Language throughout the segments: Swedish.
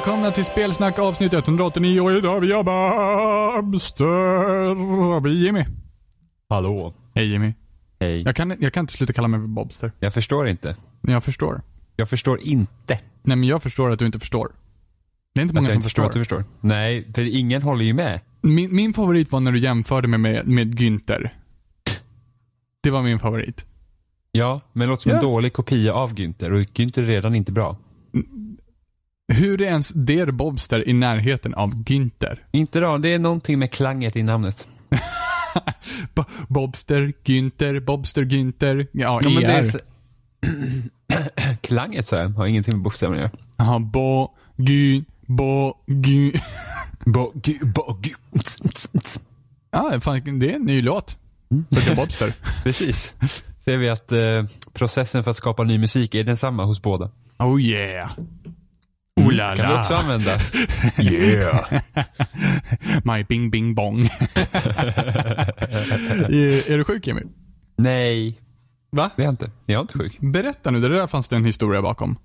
välkomna till Spelsnack avsnitt 189 och idag har vi Bobster. Vi är Jimmy. Hallå. Hej Jimmy. Hej. Jag kan, jag kan inte sluta kalla mig för Bobster. Jag förstår inte. Jag förstår. Jag förstår inte. Nej men jag förstår att du inte förstår. Det är inte många som inte förstår att du förstår. Nej, för ingen håller ju med. Min, min favorit var när du jämförde mig med, med Günther. Det var min favorit. Ja, men det låter som Ja. en dålig kopia av Günther och Günther är redan inte bra. Hur är ens der Bobster i närheten av Günther? Inte bra, det är någonting med klanget i namnet. Bo- Bobster, Günther, Bobster, Günther. Ja, Ja, ER. så... klanget så här, har ingenting med bokstäverna att göra. Ja, bo, gy, bo, gy. Bo, gu, bo, gu. Ja, fan, det är en ny låt. Fröken Bobster. Precis. Ser vi att eh, processen för att skapa ny musik är densamma hos båda. Oh yeah. Oh la Mm. Kan du la. också använda. Yeah. My bing bing bong. är, är du sjuk Jimmy? Nej, Va? det är jag inte. Jag är inte sjuk. Berätta nu, det där fanns det en historia bakom.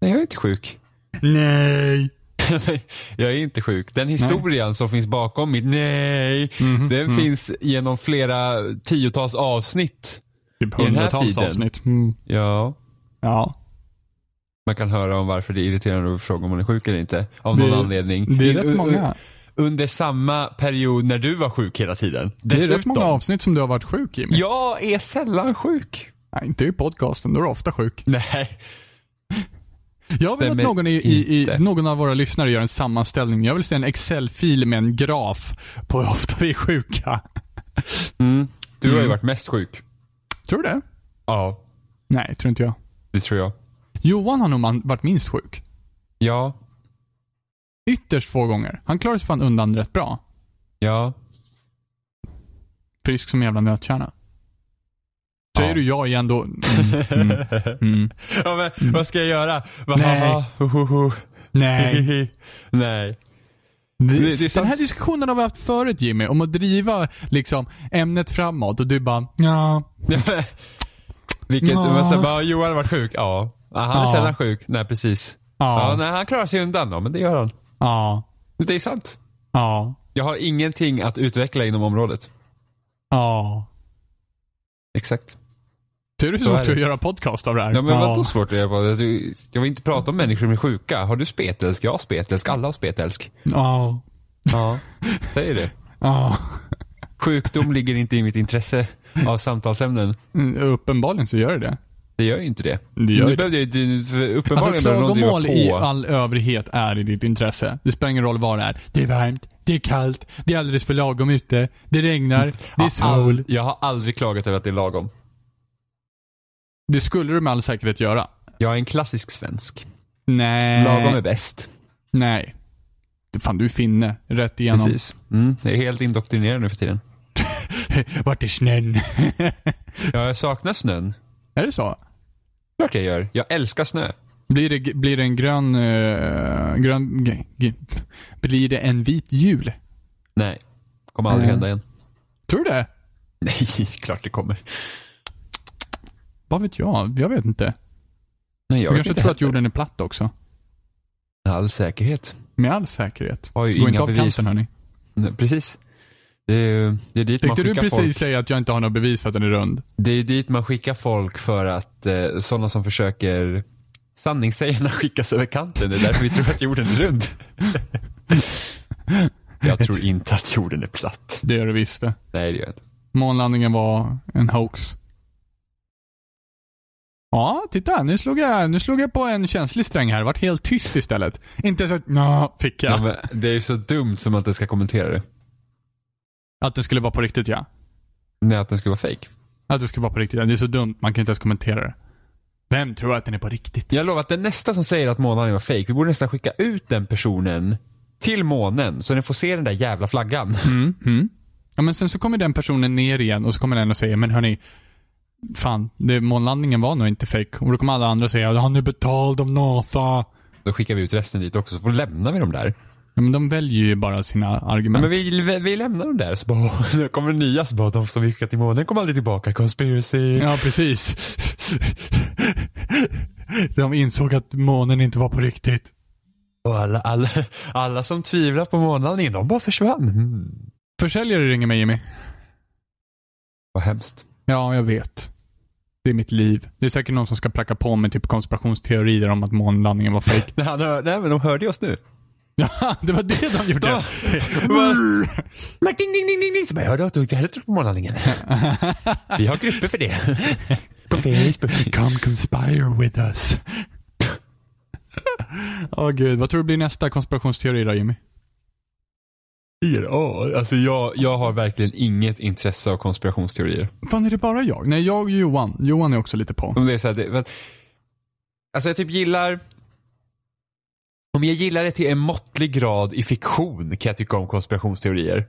Nej, jag är inte sjuk. Nej. jag är inte sjuk. Den historien som finns bakom mitt nej, den finns genom flera tiotals avsnitt. Typ hundratals avsnitt. Mm. Ja, Ja. Man kan höra om varför det är irriterande att fråga om man är sjuk eller inte. Av någon Det- anledning. Det är rätt många. Under samma period när du var sjuk hela tiden. Det är rätt Dessutom. många avsnitt som du har varit sjuk Jimmy. Jag är sällan sjuk. Nej, inte i podcasten, då är du ofta sjuk. Nej. Jag vill att någon, i, i, i, någon av våra lyssnare gör en sammanställning. Jag vill se en Excel-fil med en graf på hur ofta vi är sjuka. Mm. Du har ju Mm. varit mest sjuk. Tror du det? Ja, Nej, tror inte jag. det tror jag. Johan har nog varit minst sjuk. Ja, Ytterst få gånger. Han klarar sig fan undan rätt bra. ja. Frisk som en jävla nötkärna. Säger Ja. du ja igen då? Mm, mm, mm. ja men vad ska jag göra? Nej. Nej. Nej. Det, Det- det den här diskussionen har vi haft förut Jimmy, om att driva liksom ämnet framåt och du bara ja. Vilket, Ja. man säger bara, Johan har varit sjuk. Ja. Ja, Han är Ja. sällan sjuk. Nej, precis. Ja. Ja. nej, han klarar sig undan. Ja, men det gör han. Ja. Det är sant. Ja. Jag har ingenting att utveckla inom området. Ja. Exakt. Så är det Så svårt är det. att göra podcast av det här. Ja, men vadå svårt att göra? Alltså, Jag vill inte prata om människor som är sjuka. Har du spetälsk? Jag har spetälsk. Alla har spetälsk. Ja. Ja, säger det. Ja. Sjukdom ligger inte i mitt intresse av samtalsämnen. Mm, Uppenbarligen så gör det det. Det gör ju inte det. Det gör nu behövde jag ju, Alltså uppenbarligen någon klagomål driva i på. all övrighet är i ditt intresse. Det spelar ingen roll vad det är. Det är varmt, det är kallt, det är alldeles för lagom ute, det regnar, det är sol. Jag har aldrig klagat över att det är lagom. Det skulle du med all säkerhet göra. Jag är en klassisk svensk. Nej. Lagom är bäst. Nej. Fan, du är finne. Rätt igenom. Precis. Mm, jag är helt indoktrinerad nu för tiden. Vart är snön? Ja, jag saknar snön. är det så? Klart jag gör. Jag älskar snö. Blir det, blir det en grön, eh, grön, g- g- blir det en vit jul? Nej. Kommer aldrig Mm. hända igen. Tror du det? Nej, klart det kommer. Vad vet jag? Jag vet inte. Nej, Jag, vet kanske tror att heller. jorden är platt också. Med all säkerhet. Med all säkerhet. Har ju Gå inga inte av bevis. cancer'n hörni. Nej, Precis. Det är, det är dit Tänkte du precis folk. säga att jag inte har några bevis för att den är rund? Det är dit man skickar folk för att eh, sådana som försöker sanningssägarna skickas över kanten. Det är därför vi tror att jorden är rund. jag tror inte att jorden är platt. Det gör du visst det. Nej, det gör jag inte. Månlandningen var en hoax. Ja, titta. Nu slog jag, nu slog jag på en känslig sträng här. Vart helt tyst istället. Inte så att, nå, fick jag. Ja, det är så dumt som att det ska kommentera det. Att det skulle vara på riktigt ja. Nej, att den skulle vara fake. Att det skulle vara på riktigt. ja. Det är så dumt. Man kan inte ens kommentera det. Vem tror att den är på riktigt? Jag lovar att den nästa som säger att månen var fake, vi borde nästan skicka ut den personen till månen så den får se den där jävla flaggan. Mm, mm. Ja, men sen så kommer den personen ner igen och så kommer den och säger, men hörni, fan, det, månlandningen var nog inte fake. Och då kommer alla andra säga, han är betald av NASA. Då skickar vi ut resten dit också, så får lämnar vi dem där. Ja, men de väljer ju bara sina argument. Men vi, vi, lämnar dem där, så bara, nu kommer nya, så bara, de som skickat till månen kommer aldrig tillbaka, conspiracy. Ja, precis. De insåg att månen inte var på riktigt. Och alla, alla, alla som tvivlar på månlandningen, de bara försvann. Mm. Försäljare ringer mig Jimmy. Vad hemskt. Ja, jag vet. Det är mitt liv. Det är säkert någon som ska pracka på mig typ konspirationsteorier om att månlandningen var nej, nej, men de hörde oss nu. Ja, det var det de gjorde. Martin, ding, ding, ding, ding. Så bara, jag hörde att du inte heller tror på månlandningen. Vi har grupper för det. På Facebook. Come conspire with us. Åh oh, gud, vad tror du blir nästa konspirationsteori då Jimmy? Ja, alltså jag, jag har verkligen inget intresse av konspirationsteorier. Fan, är det bara jag? Nej, jag och Johan. Johan är också lite på. Om det är så här, det, men, alltså jag typ gillar om jag gillar det till en måttlig grad i fiktion kan jag tycka om konspirationsteorier.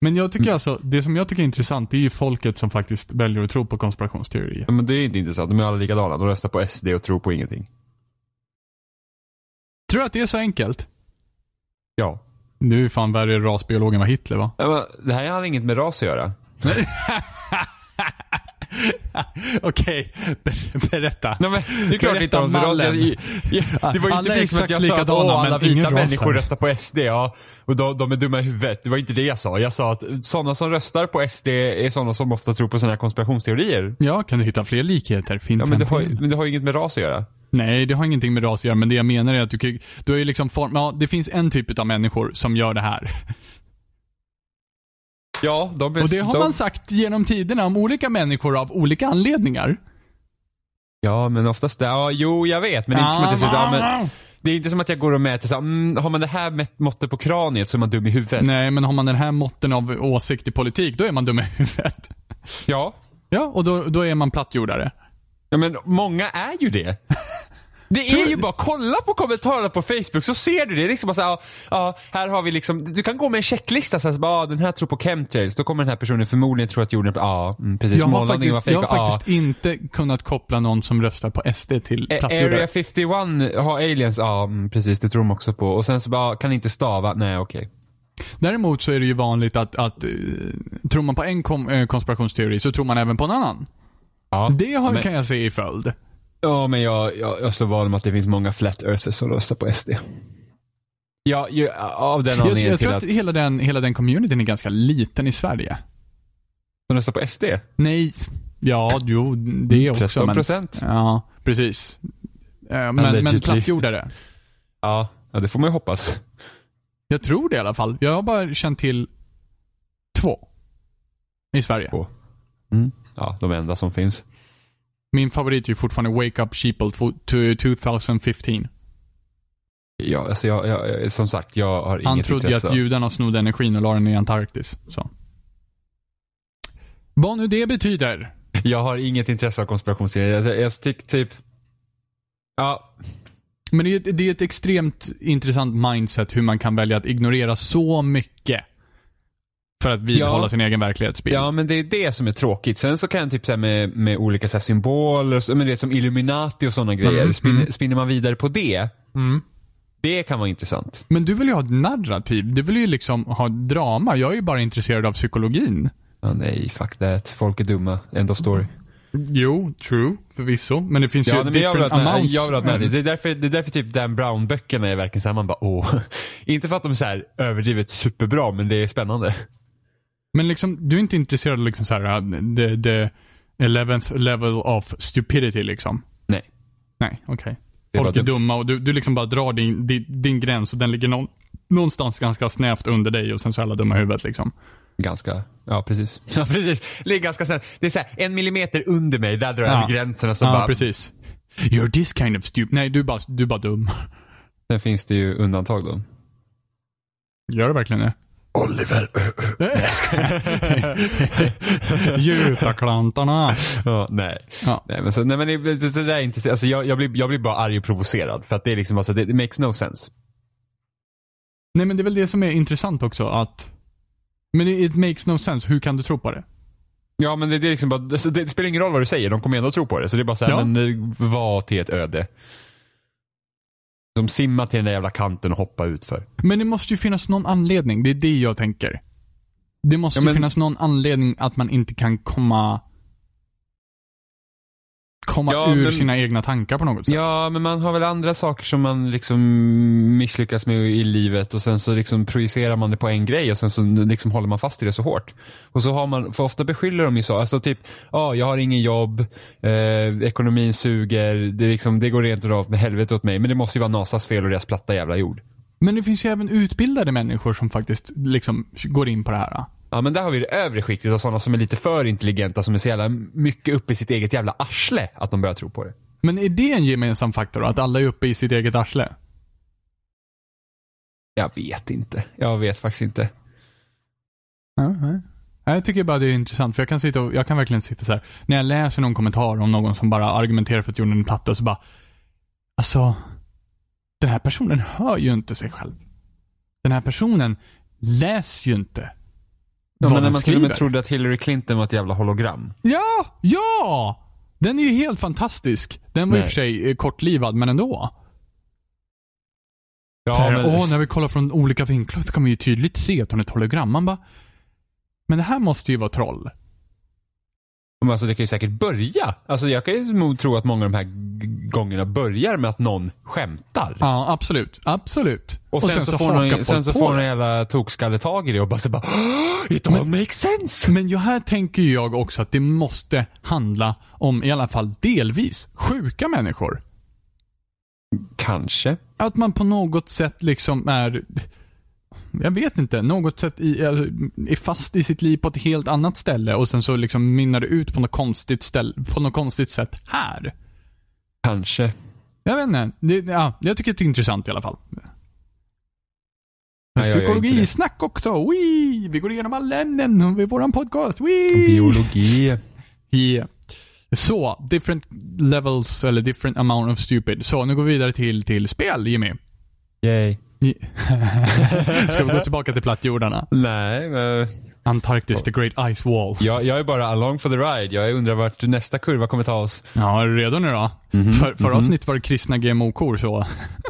Men jag tycker alltså, det som jag tycker är intressant, det är ju folket som faktiskt väljer att tro på konspirationsteorier. Men det är inte intressant, de är alla likadana. De röstar på SD och tror på ingenting. Tror du att det är så enkelt? Ja. Du är fan värre rasbiolog än vad Hitler var. Ja, men, det här har inget med ras att göra. Okej, ber berätta. Nej, men, det är klart inte om ras. Jag, jag, det var ju inte liksom att jag sa att alla vita människor röstar på SD. Ja, och de, de är dumma i huvudet. Det var inte det jag sa. Jag sa att sådana som röstar på SD är sådana som ofta tror på sådana här konspirationsteorier. Ja, kan du hitta fler likheter? Fint ja, men det, har, men det har ju inget med ras att göra. Nej, det har ingenting med ras att göra, men det jag menar är att du, du har ju liksom form, ja, det finns en typ av människor som gör det här. Ja, de Och det har man sagt genom tiderna om olika människor av olika anledningar. Ja, men oftast, ja, jo jag vet, men det är inte som att jag säger, ja, men det är inte som att jag går och mäter så mm, har man det här måttet på kraniet så är man dum i huvudet. Nej, men har man den här måtten av åsikt i politik, då är man dum i huvudet. Ja. Ja, och då, då är man plattjordare. Ja, men många är ju det. Det är ju bara, kolla på kommentarerna på Facebook så ser du det. det är liksom bara så här, ja, här har vi liksom, du kan gå med en checklista så här, så bara, ah, den här tror på chemtrails. Då kommer den här personen förmodligen tro att jorden, ja mm, precis, jag har faktiskt, var fake, Jag har faktiskt inte kunnat koppla någon som röstar på SD till plattjordare. Area 51 har aliens, ja mm, precis, det tror de också på. Och sen så bara, kan inte stava, nej okej. Okay. Däremot så är det ju vanligt att, att uh, tror man på en kom, uh, konspirationsteori så tror man även på en annan. Ja, det har, men... kan jag se i följd. Ja, men jag, jag, jag slår vad om att det finns många flat earthers som röstar på SD. Ja, ju, av den anledningen jag, jag tror att, att hela, den, hela den communityn är ganska liten i Sverige. Som röstar på SD? Nej, ja, jo, det också. 13 procent? Ja, precis. Eh, men, men plattjordare. Ja, ja, det får man ju hoppas. Jag tror det i alla fall. Jag har bara känt till två. I Sverige. Två. Mm. Ja, de enda som finns. Min favorit är ju fortfarande Wake Up Sheeple 2015. Ja, alltså jag, jag, som sagt, jag har inget Han trodde ju att judarna snodde energin och la den i Antarktis. Så. Vad nu det betyder. Jag har inget intresse av konspirationsteorier. Jag, jag tycker typ... Ja. Men det är, det är ett extremt intressant mindset hur man kan välja att ignorera så mycket för att vidhålla ja. sin egen verklighetsbild. Ja, men det är det som är tråkigt. Sen så kan jag typ säga med, med olika så här, symboler, men det som Illuminati och sådana grejer. Mm, spinner, mm. spinner man vidare på det, mm. det kan vara intressant. Men du vill ju ha ett narrativ. Du vill ju liksom ha drama. Jag är ju bara intresserad av psykologin. Ja, nej, fuck that. Folk är dumma. End of story. Jo, true, förvisso. Men det finns ja, ju different jag amounts. Jag vill ha det. är därför, det är därför typ Dan Brown-böckerna är verkligen såhär, man bara åh. Inte för att de är så här överdrivet superbra, men det är spännande. Men liksom, du är inte intresserad av liksom så här, uh, the, the eleventh level of stupidity liksom? Nej. Nej, okej. Okay. Folk är dumma och du, du liksom bara drar din, din, din gräns och den ligger någon, någonstans ganska snävt under dig och sen så är alla dumma i huvudet liksom. Ganska, ja precis. Ja precis. Det är ganska snävt. Det är så här, en millimeter under mig, där drar jag ja. gränserna så ja, bara... precis. You're this kind of stupid. Nej, du är bara, du är bara dum. Sen finns det ju undantag då. Gör det verkligen det? Oliver. Jutaklantarna. ja, nej. Ja. nej. men så, nej, men det, det där är inte, alltså jag, jag, blir, jag blir bara arg och provocerad. För att det är liksom, alltså, det, det makes no sense. Nej men det är väl det som är intressant också att, men it, it makes no sense. Hur kan du tro på det? Ja men det, det är liksom bara, det, det, spelar ingen roll vad du säger, de kommer ändå tro på det. Så det är bara såhär, ja. men var till ett öde. Som simmar till den där jävla kanten och hoppar ut för. Men det måste ju finnas någon anledning. Det är det jag tänker. Det måste ja, men... finnas någon anledning att man inte kan komma komma Ja, ur men- sina egna tankar på något sätt. Ja, men man har väl andra saker som man liksom misslyckas med i livet och sen så liksom projicerar man det på en grej och sen så liksom håller man fast i det så hårt. Och så har man, för ofta beskyller de ju så, alltså typ, ja, jag har ingen jobb, eh, ekonomin suger, det, liksom, det går rent av med helvete åt mig, men det måste ju vara NASAs fel och deras platta jävla jord. Men det finns ju även utbildade människor som faktiskt liksom går in på det här. Ja men där har vi det övre skiktet av sådana som är lite för intelligenta som är så jävla mycket uppe i sitt eget jävla arsle att de börjar tro på det. Men är det en gemensam faktor då? Att alla är uppe i sitt eget arsle? Jag vet inte. Jag vet faktiskt inte. Ja, nej. Jag tycker bara det är intressant, för jag kan, sitta och, jag kan verkligen sitta så här. när jag läser någon kommentar om någon som bara argumenterar för att jorden är platt och så bara, alltså, den här personen hör ju inte sig själv. Den här personen läser ju inte Ja, men när man till och med trodde att Hillary Clinton var ett jävla hologram. Ja, ja! Den är ju helt fantastisk. Den var i och Nej. för sig eh, kortlivad, men ändå. Ja, här, men- åh, när vi kollar från olika vinklar så kan vi ju tydligt se att hon är ett hologram. Man bara, men det här måste ju vara troll. Men alltså det kan ju säkert börja. Alltså jag kan ju tro att många av de här gångerna börjar med att någon skämtar. Ja, absolut. Absolut. Och sen, så, får hakar någon, sen så får någon jävla tokskalle tag i det och bara så bara "Åh, It all makes sense! Men ju här tänker jag också att det måste handla om, i alla fall delvis, sjuka människor. Kanske. Att man på något sätt liksom är, jag vet inte, något sätt i, är fast i sitt liv på ett helt annat ställe och sen så liksom minnar det ut på något konstigt ställe, på något konstigt sätt här. Kanske. Jag vet inte, det, ja, jag tycker det är intressant i alla fall. Nej. Psykologisnack också, Wee! Vi går igenom alla ämnen vid våran podcast, Wee! Biologi. Yeah. Så, different levels eller different amount of stupid. Så, nu går vi vidare till, till spel, Jimmy. Yay. Ska vi gå tillbaka till plattjordarna? Nej, men Antarktis, the great ice wall. jag, jag är bara along for the ride. Jag undrar vart nästa kurva kommer ta oss. Ja, är du redo nu då? Mhm, För, förra avsnitt var det kristna GMO-kor så.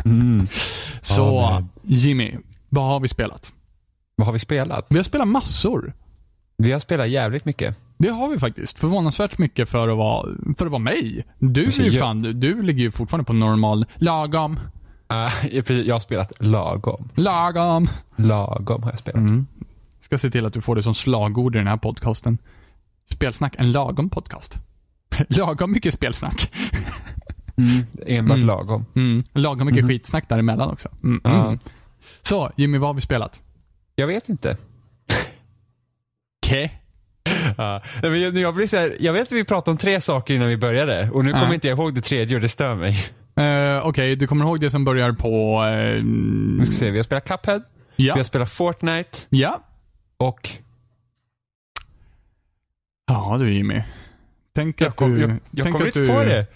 Mm. Så, Amen. Jimmy, vad har vi spelat? Vad har vi spelat? Vi har spelat massor. Vi har spelat jävligt mycket. Det har vi faktiskt. Förvånansvärt mycket för att vara, för att vara mig. Du Alltså, är ju jag- fan, du ligger ju fortfarande på normal, lagom, Uh, jag har spelat lagom. lagom. Lagom har jag spelat. Mm. Ska se till att du får det som slagord i den här podcasten. Spelsnack, en lagom podcast. lagom mycket spelsnack. Mm. Enbart Mm. lagom. Mm. Lagom mycket Mhm. skitsnack däremellan också. Mm. Ja. Mm. Så, Jimmy, vad har vi spelat? Jag vet inte. Ke? Ja. Jag, jag, blir så här, jag vet att vi pratade om tre saker innan vi började och nu Ja. kommer inte jag ihåg det tredje och det stör mig. Uh, Okej, du kommer ihåg det som börjar på... eh, Nu ska vi se, vi har spelat Cuphead, vi ja. har spelat Fortnite Ja. och Ja du Jimmy. Tänk jag, att kom, du... jag, jag tänk kommer att inte du, på det.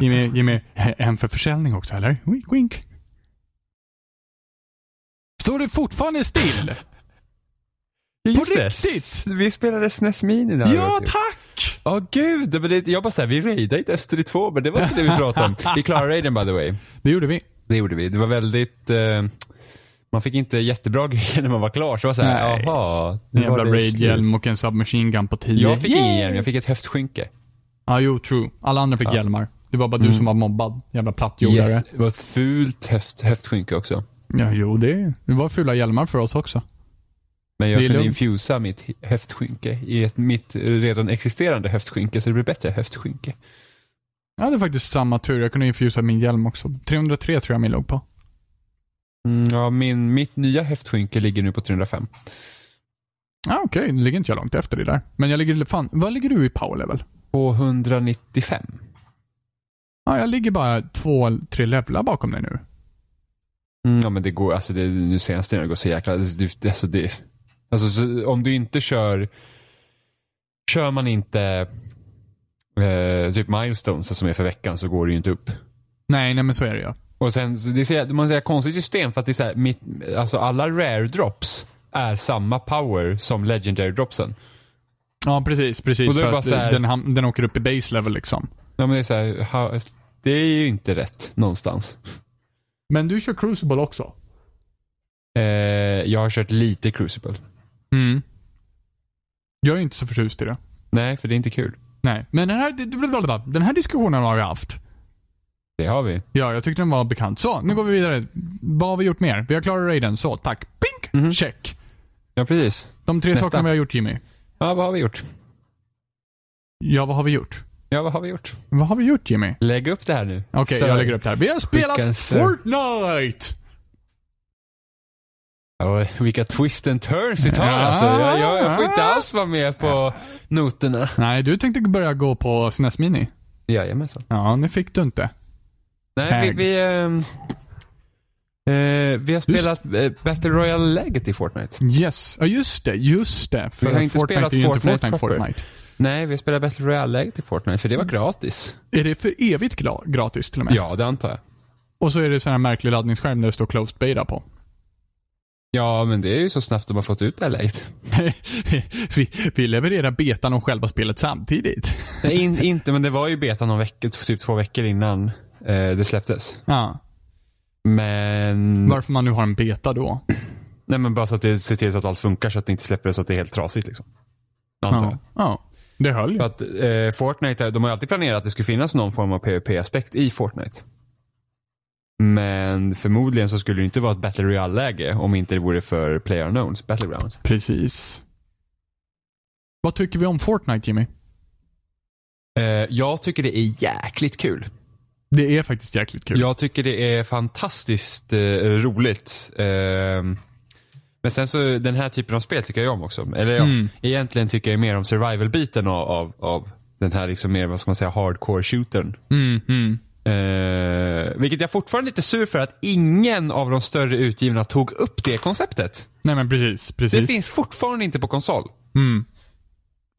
Jimmy, Jimmy, en för försäljning också eller? Wink, wink. Står du fortfarande still? Just det. riktigt? Vi spelade SNES Mini där. ja, vet du. tack! Åh gud, men det, jag bara såhär, vi raidade inte Destiny 2 men det var inte det vi pratade om. Vi klarade raiden by the way. Det gjorde vi. Det gjorde vi. Det var väldigt, eh, man fick inte jättebra grejer när man var klar. Så det var såhär, jaha. En jävla raid-hjälm och en submachine gun på 10. Jag fick ingen hjälm, jag fick ett höftskynke. Ja, jo, true. Alla andra fick Ja. hjälmar. Det var bara du Mm. som var mobbad. Jävla plattjordare. Yes, det var ett fult höft, höftskynke också. Ja, jo, det, det var fula hjälmar för oss också. Men jag kunde infusa mitt höftskynke i ett, mitt redan existerande höftskynke så det blev bättre höftskynke. Jag hade faktiskt samma tur. Jag kunde infusa min hjälm också. 303 tror jag min låg på. Mm, ja, min, mitt nya höftskynke ligger nu på 305. Ja, okej. Det ligger inte jag långt efter det där. Men jag ligger, fan, vad ligger du i power level? På 195. Ja, jag ligger bara två, tre levlar bakom dig nu. Mm, ja men det går, alltså det, nu senaste det går så jäkla, alltså, det, alltså, det, alltså så, om du inte kör, kör man inte eh, typ milestones som är för veckan så går det ju inte upp. Nej, nej men så är det ju. Och sen, det är så, man säger konstigt system för att det är så här, mitt, alltså alla rare drops är samma power som legendary dropsen. Ja, precis. Precis. Och då är det För bara att så här- den, den åker upp i base level liksom. Ja men det är så här, ha, det är ju inte rätt någonstans. Men du kör Crucible också? Eh, jag har kört lite crucible. Mm. Jag är inte så förtjust i det. Nej, för det är inte kul. Nej, men den här, den här diskussionen har vi haft. Det har vi. Ja, jag tyckte den var bekant. Så, nu går vi vidare. Vad har vi gjort mer? Vi har klarat Raiden. Så, tack. Pink! Mhm. Check. Ja, precis. De tre Nästa. sakerna vi har gjort, Jimmy. Ja, vad har vi gjort? Ja, vad har vi gjort? Ja, vad har vi gjort? Vad har vi gjort, Jimmy? Lägg upp det här nu. Okej, Så- jag lägger upp det här. Vi har spelat sö- Fortnite! Ja, vilka twist and turns vi tar Ja. alltså. Jag, jag, jag får inte alls vara med på noterna. Nej, du tänkte börja gå på SNES Mini. Jajamensan. Ja, det fick du inte. Nej, vi, vi, eh, vi har spelat eh, Battle Royale-läget i Fortnite. Yes. Ja, just det. Just det. För Vi har inte Fortnite spelat ju inte Fortnite Fortnite. Fortnite. Nej, vi har spelat Battle Royale-läget i Fortnite, för det var gratis. Är det för evigt gratis till och med? Ja, det antar jag. Och så är det sån här märklig laddningsskärm där det står closed beta på. Ja, men det är ju så snabbt de har fått ut det här läget. vi, vi levererar betan och själva spelet samtidigt. Nej, in, inte, men det var ju beta någon vecka, typ två veckor innan eh, det släpptes. Ja. Men... Varför man nu har en beta då. Nej, men bara så att det ser till så att allt funkar så att det inte släpper det så att det är helt trasigt liksom. Ja. ja. Det höll ju. För att eh, Fortnite, de har alltid planerat att det skulle finnas någon form av PVP-aspekt i Fortnite. Men förmodligen så skulle det inte vara ett Battle Royale-läge om inte det vore för Player Unknowns Battlegrounds. Precis. Vad tycker vi om Fortnite, Jimmy? Eh, jag tycker det är jäkligt kul. Det är faktiskt jäkligt kul. Jag tycker det är fantastiskt eh, roligt. Eh, men sen så, den här typen av spel tycker jag om också. Eller ja, Mm. egentligen tycker jag mer om survival-biten av, av, av den här liksom mer, vad ska man säga, hardcore-shootern. Mm, mm. Eh, vilket jag fortfarande är lite sur för att ingen av de större utgivarna tog upp det konceptet. Nej men precis, precis. Det finns fortfarande inte på konsol. Mm.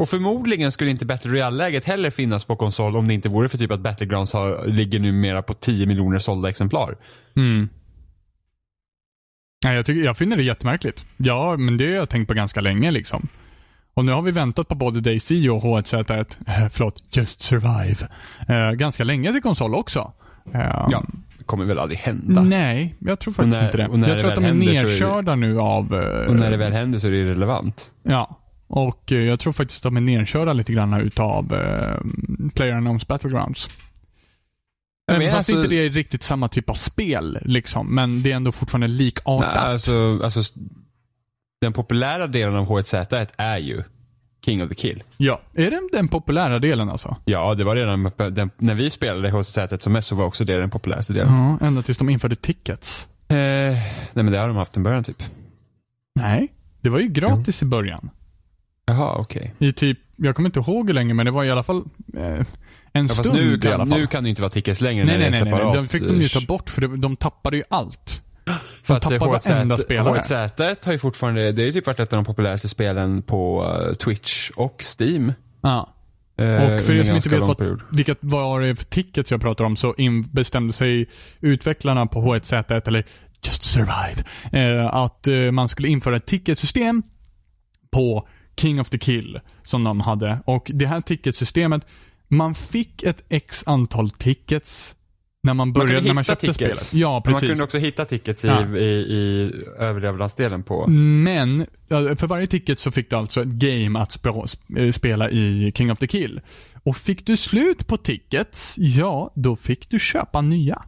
Och förmodligen skulle inte Battle Royale-läget heller finnas på konsol om det inte vore för typ att Battlegrounds har, ligger numera på 10 miljoner sålda exemplar. Mm. Nej, jag, tycker, jag finner det jättemärkligt. Ja, men det har jag tänkt på ganska länge liksom. Och nu har vi väntat på både DayZ och H1Z1, äh, förlåt, Just Survive, eh, ganska länge till konsol också. Eh, Ja, det kommer väl aldrig hända. Nej, jag tror faktiskt när- inte det. Jag det tror att de är så är det- nu av... eh, Och när det väl händer så är det irrelevant. Ja. Och eh, jag tror faktiskt att de är nerkörda lite grann utav uh, PlayerUnknown's Battlegrounds. Menar, fast alltså- inte det är riktigt samma typ av spel, liksom. Men det är ändå fortfarande likartat. Nej, alltså, alltså, den populära delen av H1Z1 är ju King of the Kill. Ja. Är det den populära delen alltså? Ja, det var redan den, när vi spelade H1Z1 som mest så var också det den populäraste delen. Ja, ända tills de införde tickets. Eh, nej men det har de haft en början typ. Nej. Det var ju gratis i början. Jaha, okej. I typ, jag kommer inte ihåg hur länge, men det var i alla fall eh, en Ja, stund nu i alla kan, fall. nu kan det inte vara tickets längre nej, nej, nej, nej, nej. De fick de ju ta bort för det, de tappade ju allt. För att tappade varenda H1Z, spelare. H1Z1 har ju fortfarande, det har ju typ varit ett av de populäraste spelen på eh, Twitch och Steam. Ja. eh, Och för er som inte vet vad, vilket var det för tickets jag pratar om så in, bestämde sig utvecklarna på H1Z1, eller Just Survive, eh, att eh, man skulle införa ett ticketsystem på King of the Kill som de hade. Och det här ticketsystemet, man fick ett x antal tickets när man började, när man köpte tickets. spelet. Ja, Men precis. Man kunde också hitta tickets i, Ja. I, i överlevnadsdelen på... Men, för varje ticket så fick du alltså ett game att sp- spela i King of the Kill. Och fick du slut på tickets, ja, då fick du köpa nya.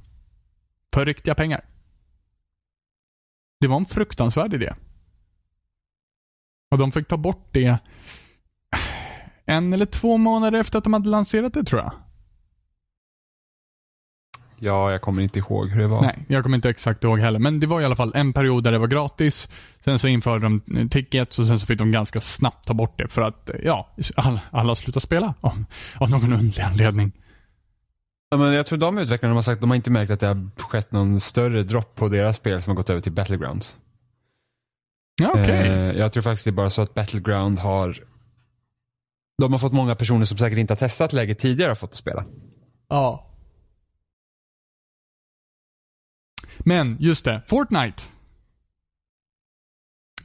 För riktiga pengar. Det var en fruktansvärd idé. Och de fick ta bort det en eller två månader efter att de hade lanserat det tror jag. Ja, jag kommer inte ihåg hur det var. Nej, jag kommer inte exakt ihåg heller. Men det var i alla fall en period där det var gratis. Sen så införde de eh, tickets och sen så fick de ganska snabbt ta bort det för att, eh, ja, alla, alla slutade spela. Av, av någon underlig anledning. Ja, men jag tror de utvecklarna har sagt, de har inte märkt att det har skett någon större dropp på deras spel som har gått över till Battlegrounds. Ja, okej. Eh, jag tror faktiskt det är bara så att Battleground har de har fått många personer som säkert inte har testat läget tidigare har fått att spela. Ja. Men, just det. Fortnite.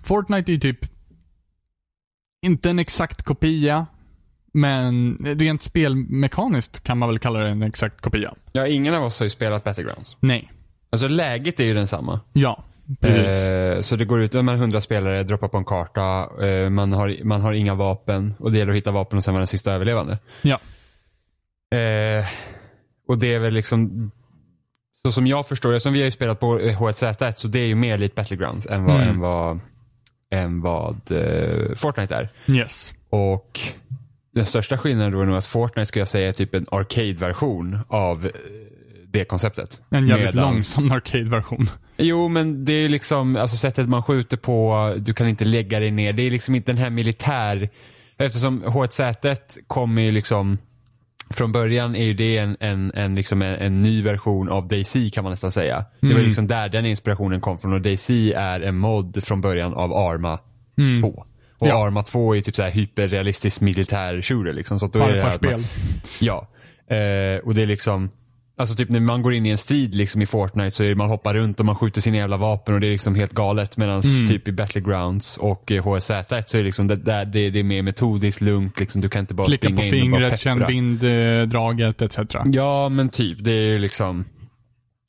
Fortnite är ju typ inte en exakt kopia, men rent spelmekaniskt kan man väl kalla det en exakt kopia. Ja, ingen av oss har ju spelat Battlegrounds. Nej. Alltså läget är ju densamma. Ja. precis. Eh, så det går ut, man är 100 spelare, droppar på en karta, eh, man, har, man har inga vapen och det gäller att hitta vapen och sen vara den sista överlevande. Ja. Eh, och det är väl liksom, så som jag förstår det, som vi har ju spelat på H1Z1 så det är ju mer lite Battlegrounds än vad, Mm. än vad, än vad eh, Fortnite är. Yes. Och den största skillnaden då är nog att Fortnite ska jag säga är typ en arcade-version av eh, det konceptet. En jävligt Medans- långsam arcade-version. Jo men det är liksom, alltså sättet man skjuter på, du kan inte lägga dig ner. Det är liksom inte den här militär, eftersom H1Z1 kommer ju liksom från början är ju det en, en, en, liksom en, en ny version av DayZ kan man nästan säga. Det var Mm. liksom där den inspirationen kom från och DayZ är en mod från början av Arma 2. Och Mm. Ja. Arma 2 är typ så här hyperrealistisk militär shooter liksom. Så då är det här man-. Ja. Eh, och det är liksom, alltså typ när man går in i en strid liksom i Fortnite så är det, man hoppar runt och man skjuter sina jävla vapen och det är liksom helt galet. Medan typ i Battlegrounds och eh, HSZ1 så är det liksom det, där, det, det är mer metodiskt, lugnt liksom. Du kan inte bara Klicka springa på in och bara fingret, känn vinddraget etc. Ja men typ, det är liksom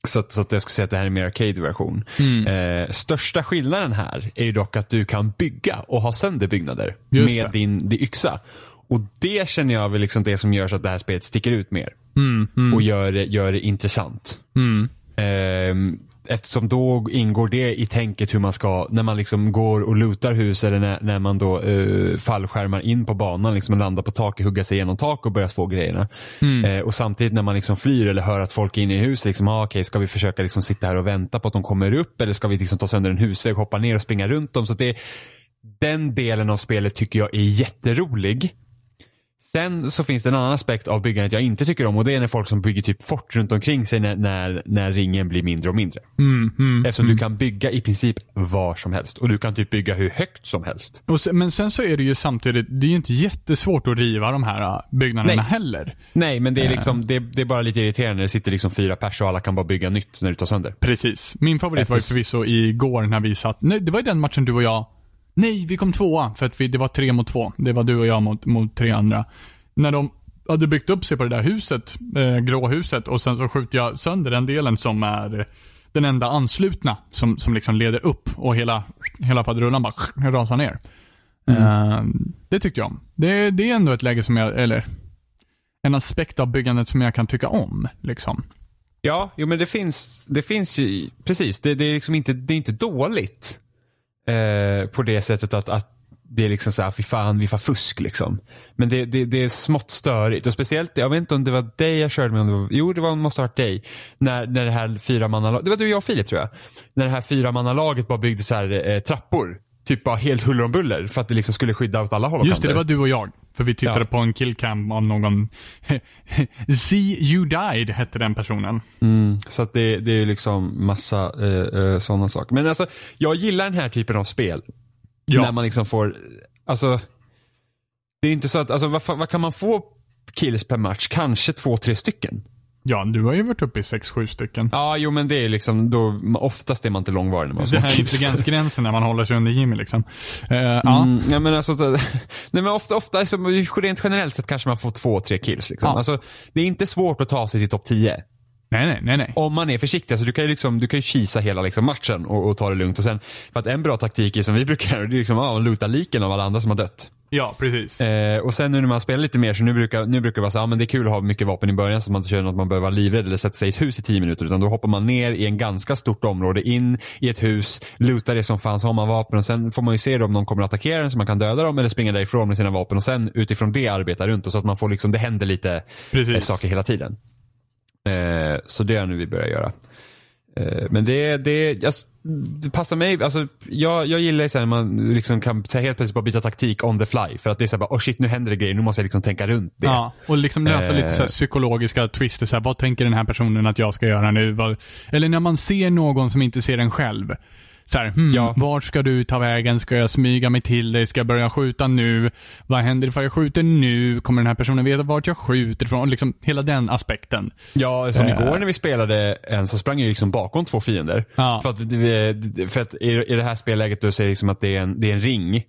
så, så att jag skulle säga att det här är mer arcade-version. Mm. Eh, största skillnaden här är ju dock att du kan bygga och ha sönder byggnader Just med det. din, din yxa. Och det känner jag väl liksom det som gör så att det här spelet sticker ut mer. Mm, mm, Och gör det, gör det intressant. mm. Ehm, eftersom då ingår det i tänket hur man ska, när man liksom går och lutar hus eller när, när man då uh, fallskärmar in på banan liksom landar på taket, hugga sig igenom tak och börja få grejerna. Eh, och samtidigt när man liksom flyr eller hör att folk är inne i huset, liksom, ah, okej ska vi försöka liksom sitta här och vänta på att de kommer upp eller ska vi liksom ta sönder en husvägg, hoppa ner och springa runt dem. Så det, den delen av spelet tycker jag är jätterolig. Sen så finns det en annan aspekt av byggandet jag inte tycker om och det är när folk som bygger typ fort runt omkring sig när, när, när ringen blir mindre och mindre. Mm, mm. Eftersom du kan bygga i princip var som helst och du kan typ bygga hur högt som helst. Sen, men sen så är det ju samtidigt, det är ju inte jättesvårt att riva de här äh, byggnaderna Nej. heller. Nej men det är liksom, det, det är bara lite irriterande när det sitter liksom fyra pers och alla kan bara bygga nytt när du tar sönder. Precis. Min favorit var ju förvisso igår när vi satt, nej det var ju den matchen du och jag, nej vi kom tvåa för att vi, det var tre mot två. Det var du och jag mot, mot tre andra. När de hade byggt upp sig på det där huset, eh, grå huset och sen så skjuter jag sönder den delen som är den enda anslutna som, som liksom leder upp och hela, hela faderullan bara rasar ner. Eh, det tyckte jag om. Det, det är ändå ett läge som jag, eller en aspekt av byggandet som jag kan tycka om. Liksom. Ja, jo men det finns, det finns ju, precis, det, det är liksom inte, det är inte dåligt. Eh, på det sättet att, att det är liksom så här, fy fan, vi får fusk liksom. Men det, det, det är smått störigt och speciellt, jag vet inte om det var dig jag körde med, om det var, jo det var, måste ha varit dig. När, när det här fyramannalaget, det var du, jag och Filip tror jag. När det här fyramannalaget bara byggde så här eh, trappor. Typ bara helt huller om buller för att det liksom skulle skydda åt alla håll och Just det, det var du och jag. För vi tittade Ja. på en killcam av någon... See you died hette den personen. Mm, så att det, det är ju liksom massa eh, eh, sådana saker. Men alltså, jag gillar den här typen av spel. Ja. När man liksom får, alltså. Det är inte så att, alltså vad, vad kan man få kills per match? Kanske två, tre stycken. Ja, du har ju varit uppe i sex sju stycken. Ja, jo men det är liksom, då, oftast är man inte långvarig när man Det här är intelligensgränsen när man håller sig under Jimmy liksom. Ja. Mm, ja men alltså, så- nej men ofta, ofta alltså, rent generellt sett kanske man får två, tre kills liksom. Ja. Alltså, det är inte svårt att ta sig till topp 10. Nej, nej, nej, nej. Om man är försiktig, alltså du kan ju liksom, du kan ju kisa hela liksom matchen och, och ta det lugnt. Och sen, för att en bra taktik är som vi brukar göra, det är liksom, ja, man liken av alla andra som har dött. Ja, precis. Eh, och sen nu när man spelar lite mer, så nu brukar, nu brukar det vara så, ja men det är kul att ha mycket vapen i början så man inte känner att man behöver vara livrädd eller sätta sig i ett hus i tio minuter. Utan då hoppar man ner i en ganska stort område, in i ett hus, lutar det som fan, så har man vapen och sen får man ju se då om någon kommer att attackera en så man kan döda dem eller springa därifrån med sina vapen och sen utifrån det arbeta runt och så att man får liksom, det händer lite eh, saker hela tiden. Eh, så det är nu vi börjar göra. Eh, men det, det, alltså, det passar mig, alltså, jag, jag gillar så när man liksom kan så här helt plötsligt bara byta taktik on the fly. För att det är så här bara, oh shit nu händer det grejer, nu måste jag liksom tänka runt det. Ja, och liksom lösa Eh. lite så här psykologiska twister. Så vad tänker den här personen att jag ska göra nu? Vad, eller när man ser någon som inte ser en själv. Så här, hmm, Ja. Vart ska du ta vägen? Ska jag smyga mig till dig? Ska jag börja skjuta nu? Vad händer ifall jag skjuter nu? Kommer den här personen veta vart jag skjuter ifrån? Liksom hela den aspekten. Ja, som Eh. igår när vi spelade en så sprang jag liksom bakom två fiender. Ja. För att, det- för att i, i det här spelläget då så är det liksom att det är en, det är en ring.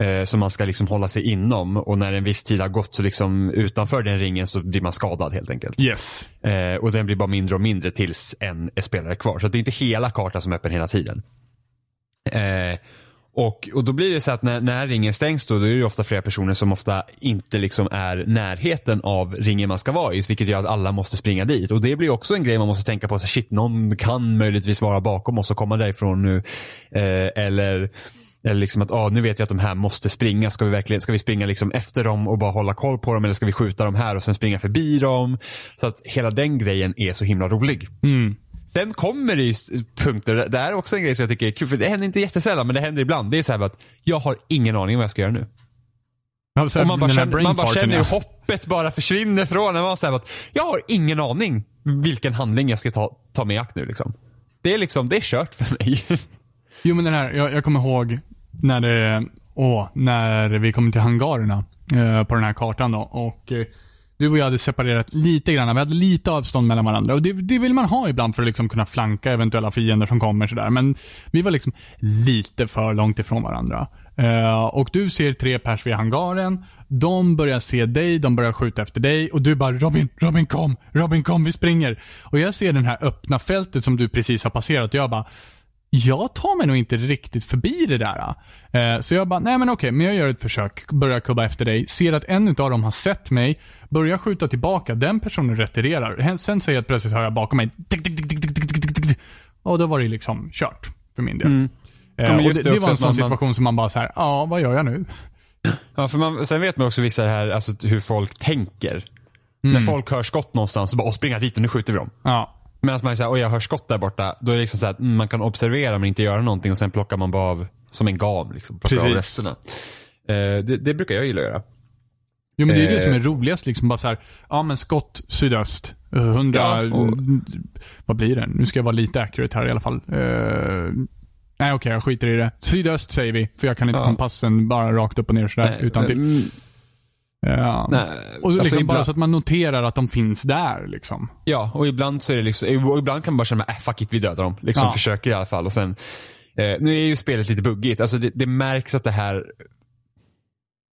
Eh, som man ska liksom hålla sig inom och när en viss tid har gått så liksom utanför den ringen så blir man skadad helt enkelt. Yes. Eh, och den blir bara mindre och mindre tills en är spelare kvar. Så det är inte hela kartan som är öppen hela tiden. Eh, och, och då blir det så att när, när ringen stängs då, då är det ofta flera personer som ofta inte liksom är närheten av ringen man ska vara i. Vilket gör att alla måste springa dit. Och det blir också en grej man måste tänka på. Så shit, någon kan möjligtvis vara bakom oss och komma därifrån nu. Eh, eller eller liksom att ah, nu vet jag att de här måste springa. Ska vi verkligen ska vi springa liksom efter dem och bara hålla koll på dem eller ska vi skjuta dem här och sen springa förbi dem? Så att hela den grejen är så himla rolig. Mm. Sen kommer det ju punkter, det är också en grej som jag tycker är kul, för det händer inte jättesällan men det händer ibland. Det är så här att jag har ingen aning vad jag ska göra nu. Alltså, och man bara här känner, man bara känner hur hoppet bara försvinner från en. Man så här att jag har ingen aning vilken handling jag ska ta, ta med i akt nu liksom. Det är liksom, det är kört för mig. Jo men den här, jag, jag kommer ihåg när det, åh, när vi kom till hangarerna eh, på den här kartan då. Och eh, du och jag hade separerat lite grann. Vi hade lite avstånd mellan varandra. Och det, det vill man ha ibland för att liksom kunna flanka eventuella fiender som kommer sådär. Men vi var liksom lite för långt ifrån varandra. Uh, och du ser tre pers vid hangaren. De börjar se dig, de börjar skjuta efter dig och du bara Robin, Robin kom, Robin kom, vi springer. Och jag ser det här öppna fältet som du precis har passerat och jag bara jag tar mig nog inte riktigt förbi det där. Uh, så jag bara, nej men okej, men jag gör ett försök. Börjar kubba efter dig. Ser att en av dem har sett mig. Börjar skjuta tillbaka. Den personen retirerar. Sen säger jag att plötsligt hör jag bakom mig. Tick, tick, tick, tick, tick, tick, tick. Och då var det liksom kört för min del. Mm. Eh, och det, det det var en sån man- situation som man bara så här, ja vad gör jag nu? Ja, för man, sen vet man också vissa här, alltså hur folk tänker. När folk hör skott någonstans så bara, åh springa dit och nu skjuter vi dem. Ja. Medan man säger, oj jag hör skott där borta. Då är det liksom så här, att mm, man kan observera men inte göra någonting och sen plockar man bara av, som en gam liksom, plockar av Precis. resterna. Eh, det, det brukar jag gilla att göra. Jo men det är ju det Eh. som är roligast liksom. Bara så här, ja men skott sydöst. eh, 100, Ja, och- vad blir det? Nu ska jag vara lite accurate här i alla fall. Eh, nej okej, jag skiter i det. Sydöst säger vi, för jag kan inte Ja. kompassen bara rakt upp och ner sådär utan till. Mm, Ja. nej, Och så alltså, liksom bara ibland- så att man noterar att de finns där liksom. Ja, och ibland så är det liksom, ibland kan man bara känna, äh, fuck it, vi dödar dem. Liksom Ja. försöker i alla fall och sen, eh, nu är ju spelet lite buggigt. Alltså det, det märks att det här,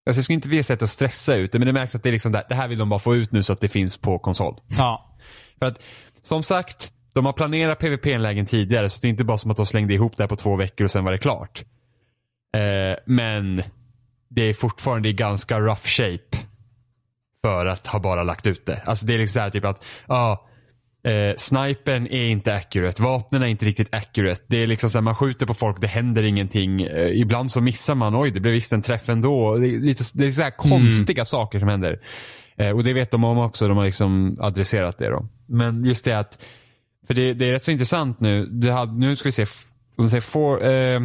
alltså jag ska inte vilja säga att det stressa ut det, men det märks att det är liksom, det det här vill de bara få ut nu så att det finns på konsol. Ja. För att, som sagt, de har planerat PVP-lägen tidigare så det är inte bara som att de slängde ihop det här på två veckor och sen var det klart. Eh, men det är fortfarande i ganska rough shape för att ha bara lagt ut det. Alltså det är liksom så här typ att, ja, eh, snipern är inte accurate, vapnen är inte riktigt accurate. Det är liksom så här, man skjuter på folk, det händer ingenting. Eh, ibland så missar man, oj det blev visst en träff ändå. Det är, lite, det är så här konstiga saker som händer. Eh, och det vet de om också, de har liksom adresserat det då. Men just det att, för det, det är rätt så intressant nu. Det hade, nu ska vi se, om säger for, eh,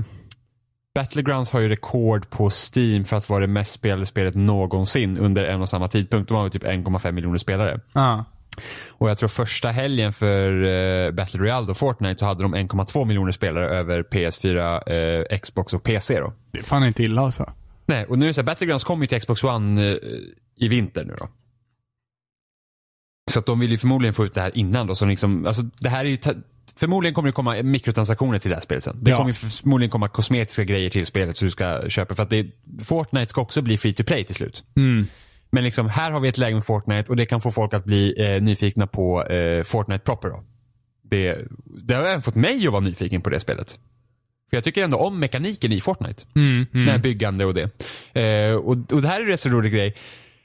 Battlegrounds har ju rekord på Steam för att vara det mest spelade spelet någonsin under en och samma tidpunkt. De har ju typ 1,5 miljoner spelare. Ja. Och jag tror första helgen för eh, Battle Royale och Fortnite så hade de 1,2 miljoner spelare över PS4, eh, Xbox och PC då. Det är fan inte illa alltså. Nej, och nu är det så här, Battlegrounds kommer ju till Xbox One eh, i vinter nu då. Så att de vill ju förmodligen få ut det här innan då. Så liksom, alltså det här är ju Förmodligen kommer det komma mikrotransaktioner till det här spelet sen. Det Ja. kommer ju förmodligen komma kosmetiska grejer till spelet så du ska köpa. För att det, Fortnite ska också bli free to play till slut. Mm. Men liksom, här har vi ett läge med Fortnite och det kan få folk att bli eh, nyfikna på eh, Fortnite proper då. Det, det har även fått mig att vara nyfiken på det spelet. För jag tycker ändå om mekaniken i Fortnite. Mm, Det här mm. byggande och det. Eh, och, och det här är en så rolig grej.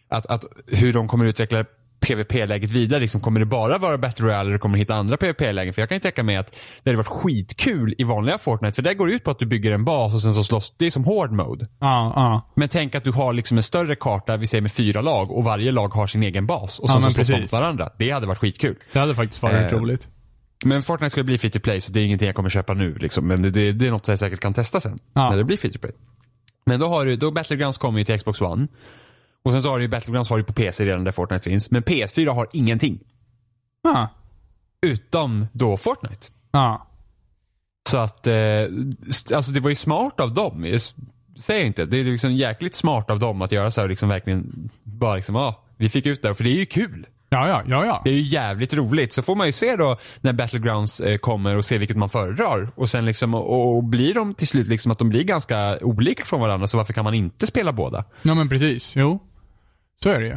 Att, att hur de kommer utveckla PVP-läget vidare. Liksom, kommer det bara vara Battle Royale eller kommer de hitta andra PVP-lägen? För jag kan ju tänka mig att det hade varit skitkul i vanliga Fortnite. För det går ut på att du bygger en bas och sen så slåss. Det är som hård mode. Ja, ja. Men tänk att du har liksom en större karta, vi säger med fyra lag och varje lag har sin egen bas. Och Ja, sen men så slåss de mot varandra. Det hade varit skitkul. Det hade faktiskt varit Eh, roligt. Men Fortnite ska bli free to play så det är ingenting jag kommer köpa nu. Liksom. Men det, det, det är något som jag säkert kan testa sen. Ja. När det blir free to play. Men då har du, då Battlegrounds kommer ju till Xbox One. Och sen så har du ju Battlegrounds har du på PC redan där Fortnite finns. Men PS4 har ingenting. Ja. Utom då Fortnite. Ja. Så att, eh, alltså det var ju smart av dem. Jag säger inte. Det är liksom jäkligt smart av dem att göra så här och liksom verkligen bara liksom, ja, vi fick ut det. För det är ju kul. Ja, ja, ja, ja. Det är ju jävligt roligt. Så får man ju se då när Battlegrounds eh, kommer och se vilket man föredrar. Och sen liksom, och, och blir de till slut liksom att de blir ganska olika från varandra så varför kan man inte spela båda? Ja, men precis. Jo. Så är det ju.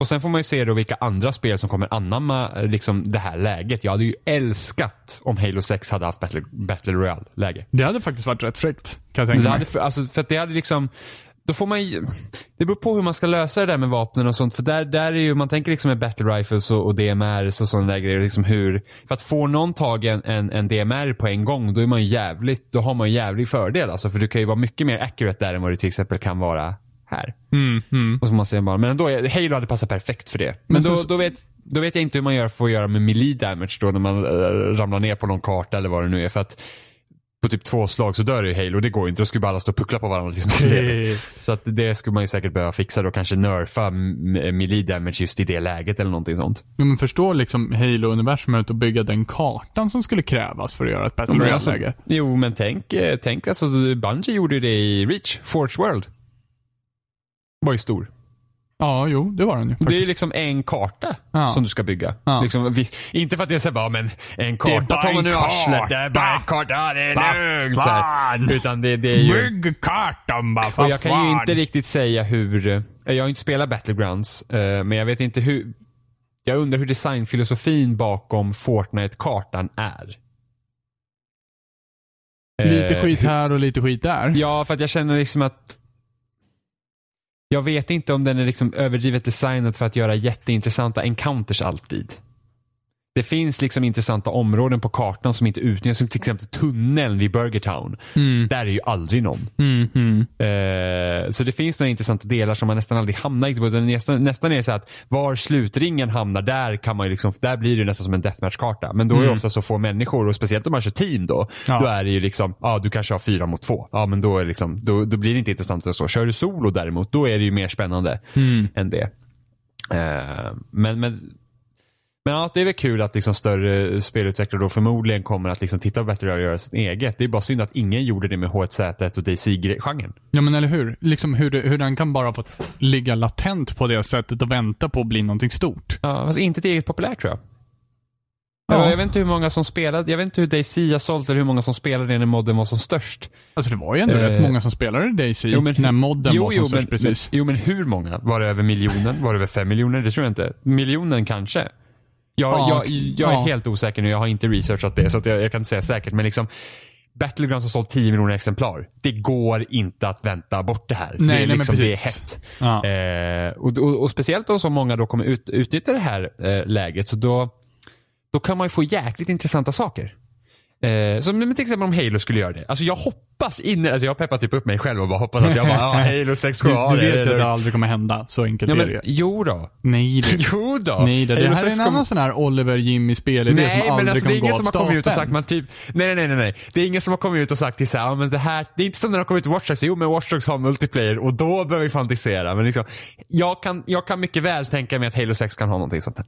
Och sen får man ju se då vilka andra spel som kommer anamma eh, liksom det här läget. Jag hade ju älskat om Halo 6 hade haft Battle, Battle Royale-läge. Det hade faktiskt varit rätt fräckt, kan jag tänka Det mig. hade, för, alltså, för att det hade liksom då får man ju, det beror på hur man ska lösa det där med vapnen och sånt. För där, där är ju, man tänker liksom med battle rifles och, och DMRs och sådana där grejer. Liksom hur, för att få någon tag en, en, en DMR på en gång, då är man ju jävligt, då har man ju jävlig fördel alltså. För du kan ju vara mycket mer accurate där än vad du till exempel kan vara här. Mm, mm. Och så man säger bara, men ändå, Halo hade passat perfekt för det. Men, Men då, så- då, vet, då vet jag inte hur man gör för att göra med melee damage då när man äh, ramlar ner på någon karta eller vad det nu är. För att på typ två slag så dör ju Halo. Det går ju inte. Då skulle bara alla stå och puckla på varandra tills de lever. Så att det skulle man ju säkert behöva fixa då. Kanske nerfa melee damage just i det läget eller någonting sånt. Jo, men förstå liksom Halo-universumet och bygga den kartan som skulle krävas för att göra ett Battle Men alltså, Royale-läge. jo men tänk, eh, tänk alltså Bungie gjorde ju det i Reach. Forge World. Var ju stor. Ja, jo, det var den ju. Det är faktiskt. liksom en karta Ja. som du ska bygga. Ja. Liksom, visst, inte för att det är så här bara, men en Det är karta bara en karta. Det är bara en karta, det är lugnt. fan? Utan det, det är ju... Bygg kartan bara, för Och jag kan ju inte riktigt säga hur, eh, jag har ju inte spelat Battlegrounds, eh, men jag vet inte hur, jag undrar hur designfilosofin bakom Fortnite-kartan är. Lite Eh, skit här och lite skit där. Ja, för att jag känner liksom att jag vet inte om den är liksom överdrivet designad för att göra jätteintressanta encounters alltid. Det finns liksom intressanta områden på kartan som inte utnyttjas, som till exempel tunneln vid Burger Town. Mm. Där är ju aldrig någon. Mm, mm. Eh, så det finns några intressanta delar som man nästan aldrig hamnar riktigt på. utan Nästan, nästan är det så att var slutringen hamnar, där kan man ju liksom, där blir det nästan som en deathmatch-karta. Men då är det Mm. ofta så få människor och speciellt om man kör team då. Ja. Då är det ju liksom, ja du kanske har fyra mot två. Ja men då är liksom, då, då blir det inte intressant än så. Kör du solo däremot, då är det ju mer spännande Mm. än det. Eh, men, men men ja, det är väl kul att liksom större spelutvecklare då förmodligen kommer att liksom titta på Battle Royale och göra sitt eget. Det är bara synd att ingen gjorde det med H1Z1 och DC-genren. Ja men eller hur? Liksom hur, det, hur den kan bara få ligga latent på det sättet och vänta på att bli någonting stort. Ja, fast inte tillräckligt populär tror jag. Ja. Jag, vet inte hur många som spelade, jag vet inte hur Daisy har sålt eller hur många som spelade när modden var som störst. Alltså det var ju ändå Eh, rätt många som spelade Daisy när modden jo, var som jo, störst men, precis. Men, jo men hur många? Var det över miljonen? Var det över fem miljoner? Det tror jag inte. Miljonen kanske. Jag, Ja, jag, jag är ja. helt osäker nu, jag har inte researchat det så jag, jag kan inte säga säkert men liksom Battlegrounds har sålt 10 miljoner exemplar. Det går inte att vänta bort det här. Nej, det, är nej, liksom, det är hett. Ja. Eh, och, och, och speciellt då som många då kommer ut, utnyttja det här eh, läget så då, då kan man ju få jäkligt intressanta saker. Eh, som men till exempel om Halo skulle göra det. Alltså jag hoppas inne, alltså jag peppar typ upp mig själv och bara hoppas att jag bara, ja Halo 6 ska Du, ha du det. vet ju att det aldrig kommer hända. Så enkelt Ja, är men, det ju. jo då. Nej det. Jo då. Nej det. Det här är 6 en annan sån här Oliver Jimmy spelidé Nej som men aldrig alltså det är kommer ingen gå som har av kommit ut och stapeln. sagt man typ, nej nej nej nej nej. Det är ingen som har kommit ut och sagt till så här, men det här, det är inte som när det har kommit ut Watch Dogs, jo men Watch Dogs har multiplayer och då behöver vi fantisera. Men liksom, jag kan, jag kan mycket väl tänka mig att Halo 6 kan ha någonting sånt här.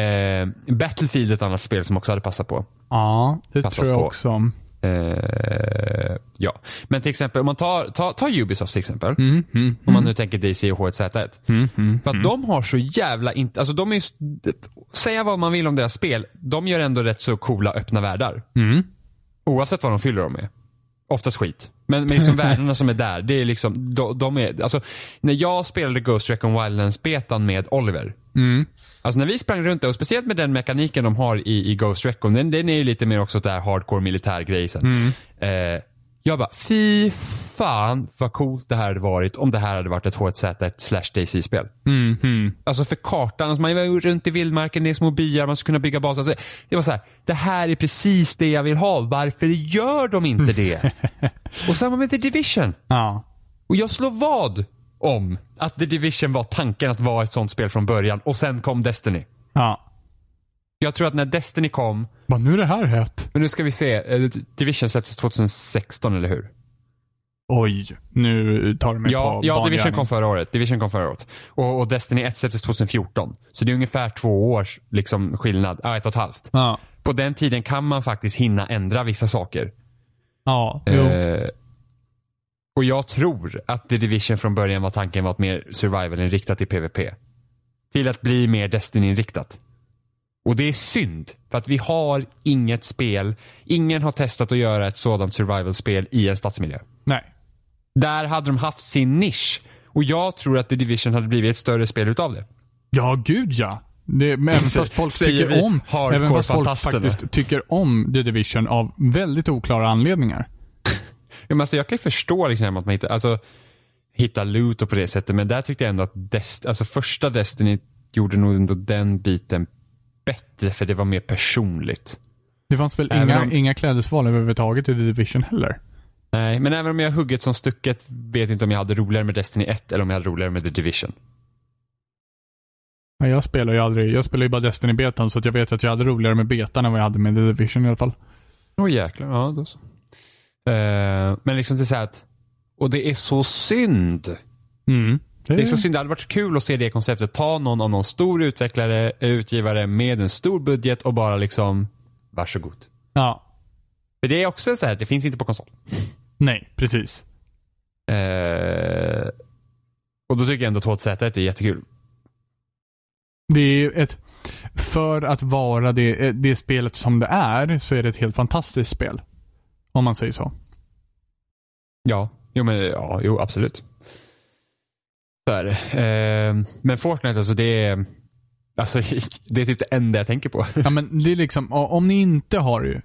Eh, Battlefield är ett annat spel som också hade passat på. Ja, det Passat tror jag på. också. Eh, ja, men till exempel om man tar, tar, tar Ubisoft till exempel. Mm, mm, Om man nu tänker DC och H1Z1. mm, mm, För att de har så jävla inte, alltså de är ju, säga vad man vill om deras spel, de gör ändå rätt så coola öppna världar. mm. Oavsett vad de fyller dem med. Oftast skit. Men, men liksom värdena som är där, det är liksom, de, de är, alltså när jag spelade Ghost Recon Wildlands-betan med Oliver. Mm. Alltså när vi sprang runt där och speciellt med den mekaniken de har i, i Ghost Recon, den, den är ju lite mer också där hardcore militärgrej sen. Eh, jag bara, fy fan vad coolt det här hade varit om det här hade varit ett H1Z1 slash DC-spel. Mm, mm. Alltså för kartan, alltså man var runt i vildmarken, det är små byar, man ska kunna bygga baser. Alltså, det var så här, det här är precis det jag vill ha. Varför gör de inte det? och samma med The Division. Ja. Och jag slår vad om att The Division var tanken att vara ett sånt spel från början och sen kom Destiny. Ja. Jag tror att när Destiny kom, Bara, nu är det här hett. men nu ska vi se, eh, Division släpptes 2016 eller hur? Oj, nu tar du mig Ja, på ja Division gärning. kom förra året. Division kom förra året. Och, och Destiny 1 släpptes 2014. Så det är ungefär två års liksom, skillnad. Ja, ett och ett halvt. Ja. På den tiden kan man faktiskt hinna ändra vissa saker. Ja, jo. Och jag tror att The Division från början var tanken var att mer survival-inriktat i PVP. till att bli mer Destiny-inriktat. Och det är synd, för att vi har inget spel, ingen har testat att göra ett sådant survival-spel i en stadsmiljö. Nej. Där hade de haft sin nisch. Och jag tror att The Division hade blivit ett större spel utav det. Ja, gud ja. Det, men även fast folk tycker om, även fast folk faktiskt tycker om The Division av väldigt oklara anledningar. Ja, men alltså, jag kan ju förstå liksom att man hittar, alltså, hittar loot och på det sättet, men där tyckte jag ändå att Dest, alltså, första Destiny gjorde nog ändå den biten bättre, för det var mer personligt. Det fanns väl Även inga, om- inga klädesval överhuvudtaget i The Division heller. Nej, men även om jag hugget som stucket vet inte om jag hade roligare med Destiny 1 eller om jag hade roligare med The Division. Ja, jag spelar ju aldrig, jag spelar ju bara Destiny-betan så att jag vet att jag hade roligare med betan än vad jag hade med The Division i alla fall. Åh jäklar, ja då så. Eh, men liksom det är så att, och det är så synd. Mm. Det är så synd, det hade varit kul att se det konceptet. Ta någon av någon stor utvecklare, eh, utgivare med en stor budget och bara liksom, varsågod. Ja. För det är också så här, det finns inte på konsol. Nej, precis. Eh, och då tycker jag ändå 2Z1 är jättekul. Det är ett, för att vara det, det spelet som det är, så är det ett helt fantastiskt spel. Om man säger så. Ja, jo men ja, jo absolut. Så är det. Eh, men Fortnite alltså det är, alltså det är typ det enda jag tänker på. Ja men det är liksom, om ni inte har ju,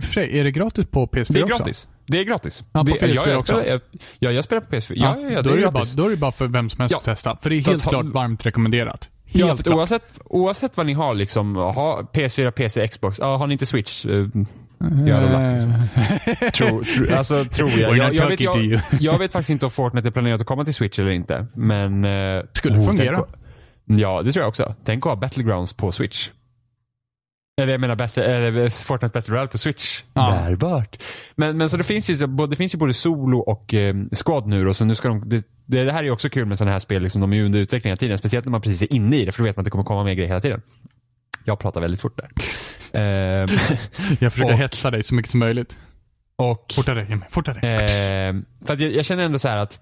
för sig, är det gratis på PS4 Det är också? gratis. Det är gratis. Ja, på det, PS4 ja, jag också. Spelar, jag, ja, jag spelar på PS4. Ja, ja, ja, då, det är är det bara, gratis. då är det bara för vem som helst Ja. att testa. För det är helt ha- klart varmt rekommenderat. Ja, Helt för klart. oavsett, oavsett vad ni har liksom, ha PS4, PC, Xbox. Ja, har ni inte Switch? Tro, alltså, tror jag. Vet, jag, jag faktiskt inte om Fortnite är planerat att komma till Switch eller inte. Men... eh, Skulle oh, fungera. tänk- Ja, det tror jag också. Tänk att ha Battlegrounds på Switch. Eller jag menar Battle, eller Fortnite Battle Royale på Switch. Ja. Bärbart. Men, men så det finns ju, både, det finns ju både solo och eh, squad nu då, så nu ska de, det, det, här är ju också kul med sådana här spel, liksom, de är ju under utveckling hela tiden. Speciellt när man precis är inne i det, för då vet man att det kommer komma mer grejer hela tiden. Jag pratar väldigt fort där. Ehm, Jag försöker Och- hetsa dig så mycket som möjligt. och Fortare Jimmy, fortare. Eh, för att jag, jag känner ändå så här att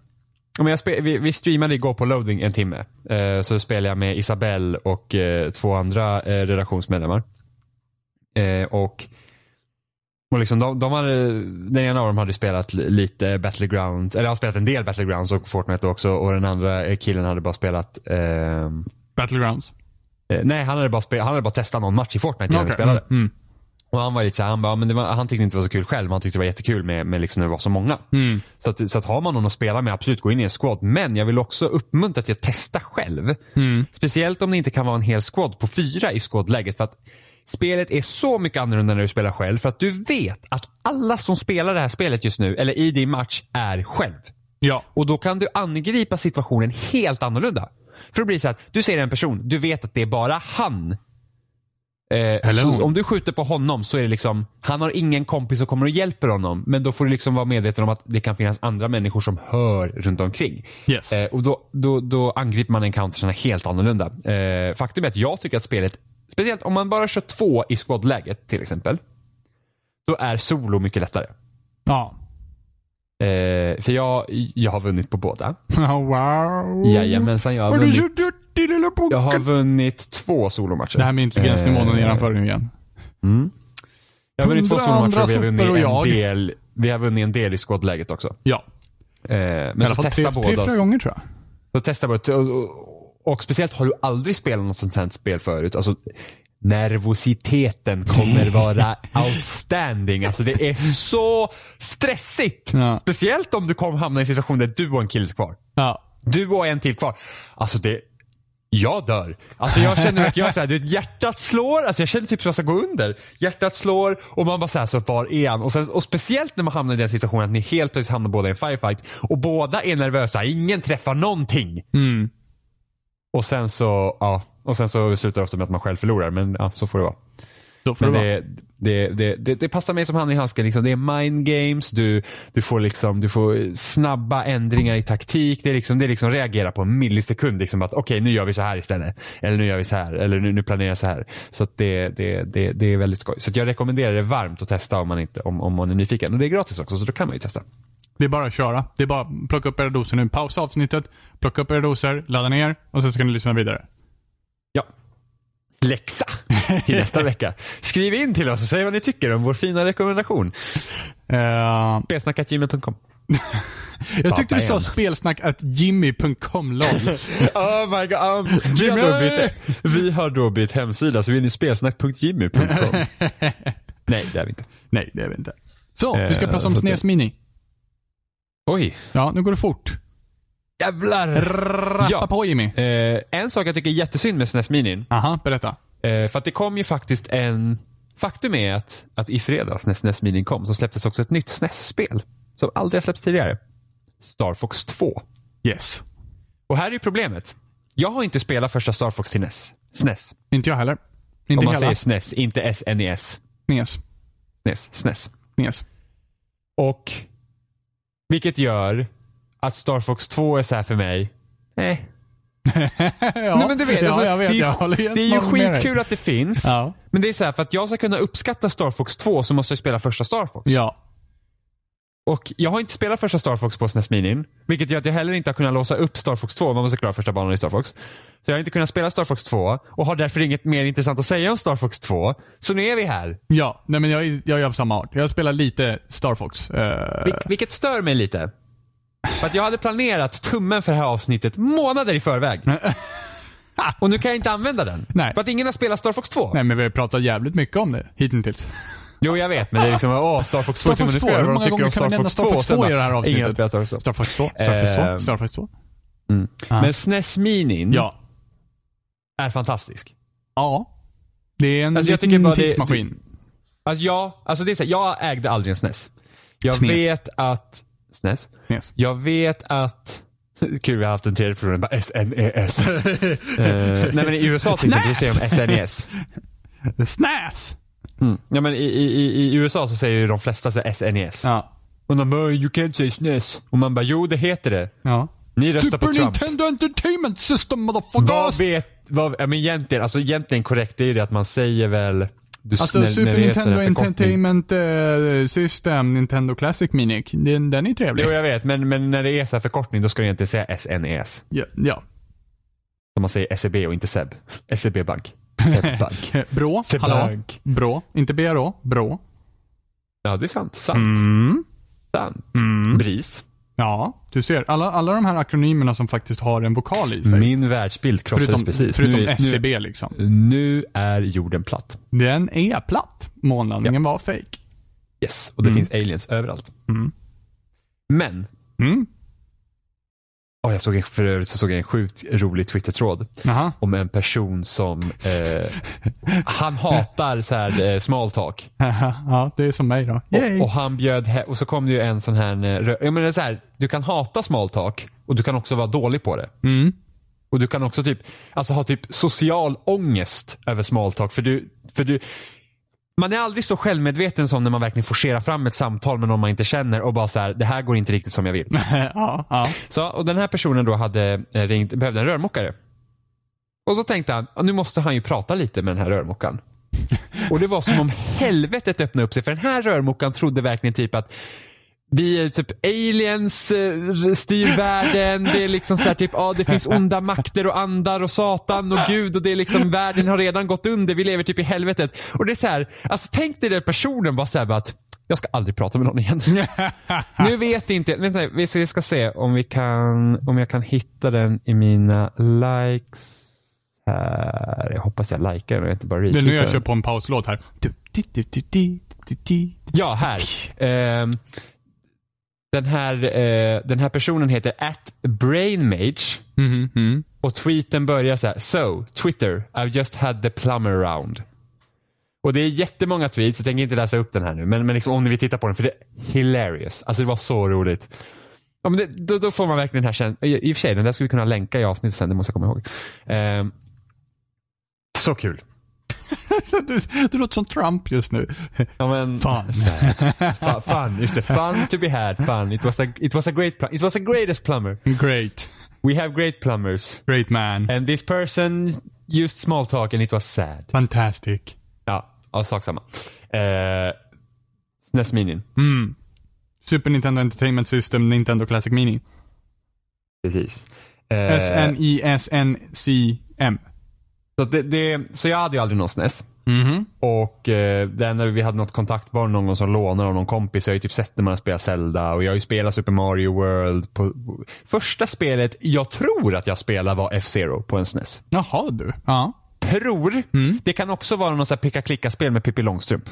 om jag spe, vi, vi streamade igår på loading en timme. Eh, så spelade jag med Isabelle och eh, två andra eh, redaktionsmedlemmar. Eh, och och liksom de, de hade, den ena av dem hade spelat li- lite Battleground, eller har spelat en del Battlegrounds och Fortnite också. Och den andra eh, killen hade bara spelat eh, Battlegrounds. Eh, Nej, han hade, bara spel, han hade bara testat någon match i Fortnite innan vi Okej, spelade. Mm. Och han var lite så här, han, bara, men var, han tyckte inte det var så kul själv, men han tyckte det var jättekul med, med liksom när det var så många. Mm. Så, att, så att har man någon att spela med, absolut gå in i en squad. Men jag vill också uppmuntra till att testa själv. Mm. Speciellt om det inte kan vara en hel squad på fyra i squad-läget. För att spelet är så mycket annorlunda när du spelar själv. För att du vet att alla som spelar det här spelet just nu, eller i din match, är själv. Ja. Och då kan du angripa situationen helt annorlunda. För då blir det så att du ser en person, du vet att det är bara han. Eh, så om du skjuter på honom så är det liksom, han har ingen kompis som kommer och hjälper honom. Men då får du liksom vara medveten om att det kan finnas andra människor som hör runt omkring. Yes. Eh, och då, då, då angriper man encountersarna helt annorlunda. Eh, faktum är att jag tycker att spelet, speciellt om man bara kör två i squad-läget till exempel. Då är solo mycket lättare. Ja. Eh, för jag, jag har vunnit på båda. Oh, wow. Jajamensan, jag har vunnit, jag har vunnit två solomatcher. Det här med intelligensnivån och Eh, nedanför nu igen. Jag har vunnit två solomatcher och vi har vunnit en jag. del, vi har vunnit en del i squad-läget också. Ja. Eh, men I så testa tre, tre, båda. fyra gånger tror jag. Så testa båda. Och, och, och speciellt har du aldrig spelat något sånt här spel förut. Alltså, nervositeten kommer vara outstanding. Alltså det är så stressigt. Ja. Speciellt om du kommer hamna i en situation där du och en kille är kvar. Ja. Du och en till kvar. Alltså det, jag dör. Alltså jag känner att jag så här, du vet, hjärtat slår, alltså jag känner typ som jag ska gå under. Hjärtat slår och man bara såhär, så var är han? Och, sen, och speciellt när man hamnar i den situationen att ni helt plötsligt hamnar båda i en firefight och båda är nervösa, ingen träffar någonting. Mm. Och sen så, ja, och sen så slutar det ofta med att man själv förlorar, men ja, så får det vara. Får Men det det, det, det, det, passar mig som hand i handsken. Liksom. Det är mind games, du, du, får liksom, du får snabba ändringar i taktik. Det är liksom, det är liksom reagera på en millisekund. Liksom att okej, nu gör vi så här istället. Eller nu gör vi så här. Eller nu, nu planerar jag så här. Så det, det, det, det är väldigt skoj. Så jag rekommenderar det varmt att testa om man, inte, om, om man är nyfiken. Och det är gratis också, så då kan man ju testa. Det är bara att köra. Det är bara att plocka upp era doser nu. Pausa avsnittet, plocka upp era doser, ladda ner och sen ska ni lyssna vidare. läxa till nästa vecka. Skriv in till oss och säg vad ni tycker om vår fina rekommendation. Eh, Spelsnack.gmail.com jag tyckte du sa spelsnack jimmy.com lol. Oh my god. Um, vi, har då bytt, vi har då bytt hemsida så vi är nu spelsnack.jimmy.com. Nej, det är vi inte. Nej, det är vi inte. Så, vi ska Eh, prata om att SNES Mini. Oj. Ja, nu går det fort. Jävlar. Rappa Ja. på Jimmy. Eh, en sak jag tycker är jättesynd med SNES Minin. Aha, berätta. Eh, för att det kom ju faktiskt en... Faktum är att, att i fredags när SNES Minin kom så släpptes också ett nytt SNES-spel. Som aldrig har släppts tidigare. Star Fox 2. Yes. Och här är ju problemet. Jag har inte spelat första Star Fox till NES. SNES. Inte jag heller. Inte Om man hela. säger SNES, inte SNES. SNES. SNES. SNES. SNES. Och vilket gör att Star Fox 2 är så här för mig. Eh. ja, Nej, men du vet, ja, alltså, jag vet. det är, ju- jag det är ju skitkul att det finns. Ja. Men det är så här, för att jag ska kunna uppskatta Star Fox 2 så måste jag spela första Star Fox. Ja. Och jag har inte spelat första Star Fox på SNES Minin. Vilket gör att jag heller inte har kunnat låsa upp Star Fox 2. Man måste klara första banan i Star Fox. Så jag har inte kunnat spela Star Fox 2 och har därför inget mer intressant att säga om Star Fox 2. Så nu är vi här. Ja, nej men jag, är- jag är av samma art. Jag spelar lite Star Fox. Eh, Vil- vilket stör mig lite. För att jag hade planerat tummen för det här avsnittet månader i förväg. Och nu kan jag inte använda den. Nej. För att ingen har spelat Star Fox 2. nej men vi har pratat jävligt mycket om det hittills. Jo jag vet men det är liksom, åh Star Fox 2 Star Fox tummen, nu 2, ska jag hur många gånger kan Star vi nämna 2. Star Fox 2 i det här Ingen avsnittet? spelat Star Fox 2. Star Fox 2, Star Fox 2, Ehm. Star Fox 2. Ja. Men SNES Minin Ja. är fantastisk. Ja. Det är en Alltså, jag liten bara det- tidsmaskin. Alltså jag, alltså det är så här, jag ägde aldrig en SNES. Jag SNES. vet att, SNES? Yes. Jag vet att Kul, vi har haft en tredje person, bara SNES. Eh, nej men i USA till exempel så säger de SNES. The SNES! Mm. Ja men i, i, i USA så säger ju de flesta så SNES. Ja. Och de bara, you can't say SNES. Och man bara, jo det heter det. Ja. Ni röstar på Super Trump. Nintendo Entertainment System Vad motherfuckers! vet, vad, ja, men egentligen, alltså egentligen korrekt det är ju det att man säger väl du, Alltså när- Super när Nintendo. Entertainment eh, System, Nintendo Classic Mini. Den, den är trevlig. Jo jag vet, men, men när det är så här förkortning då ska det egentligen säga SNES. Ja. ja. Som man säger SEB och inte SEB. SEB Bank. SEB Bank. Eh, Brå, hallå? Brå, inte BRÅ, Brå. Ja det är sant. Sant. Mm. Sant. Mm. BRIS. Ja, du ser. Alla, alla de här akronymerna som faktiskt har en vokal i sig. Min världsbild krossades förutom precis. förutom nu, SCB liksom. Nu, nu är jorden platt. Den är platt. Månlandningen var fake. Yes. Och det Mm. finns aliens överallt. Mm. Men. Oh, jag såg en, för övrigt så såg jag en sjukt rolig Twitter-tråd. Om en person som eh, han hatar så här eh, small talk. ja, det är som mig då. Och, och han bjöd och så kom det ju en sån här, eh, jag menar så här, du kan hata small talk och du kan också vara dålig på det. Mm. Och du kan också typ, alltså ha typ social ångest över small talk för du, för du man är aldrig så självmedveten som när man verkligen forcerar fram ett samtal med någon man inte känner och bara så här, det här går inte riktigt som jag vill. ja, ja. Så, och den här personen då hade eh, ringt, behövde en rörmokare. Och så tänkte han, "Ja, nu måste han ju prata lite med den här rörmokaren. Och det var som om helvetet öppnade upp sig för den här rörmokaren trodde verkligen typ att vi är typ aliens, eh, styr världen, det är liksom så här typ, ja det finns onda makter och andar och satan och gud och det är liksom, världen har redan gått under, vi lever typ i helvetet. Och det är så här, alltså tänk dig den personen bara såhär bara att, jag ska aldrig prata med någon igen. nu vet inte, vänta, vi ska, vi ska se om vi kan, om jag kan hitta den i mina likes här. Jag hoppas jag likar den och inte bara Det är nu retweetar jag kör på en pauslåt här. Ja, här. Ehm, den, här eh, den här personen heter at brainmage Mhm, mhm. och tweeten börjar så här. So, Twitter, I've just had the plumber round. Och det är jättemånga tweets, jag tänker inte läsa upp den här nu, men, men liksom om ni vill titta på den, för det är hilarious. Alltså det var så roligt. Ja, men det, då, då får man verkligen den här känslan. I, I och för sig, den där skulle vi kunna länka i avsnittet sen, det måste jag komma ihåg. Ehm, så kul. Du, du låter som Trump just nu. Ja, men, Fun. Sad. Fun. Is the fun to be had? Fun. It was a, it was a great, it was a greatest plumber. Great. We have great plumbers. Great man. And this person used small talk and it was sad. Fantastic. Ja, ja sak samma. Eh, SNES Minin. Mm. Super Nintendo Entertainment System, Nintendo Classic Mini. Precis. Eh, S-N-I-S-N-C-M. Så, det, det, så jag hade ju aldrig någon SNES. Mhm. Och eh, det enda vi hade något kontaktbarn någon gång som lånade av någon kompis. Jag har ju typ sett när man spelar Zelda och jag har ju spelat Super Mario World. På, på, första spelet jag tror att jag spelade var F-Zero på en SNES. Jaha du. Ja. Tror. Mm. Det kan också vara någon sån här picka-klicka-spel med Pippi Långstrump.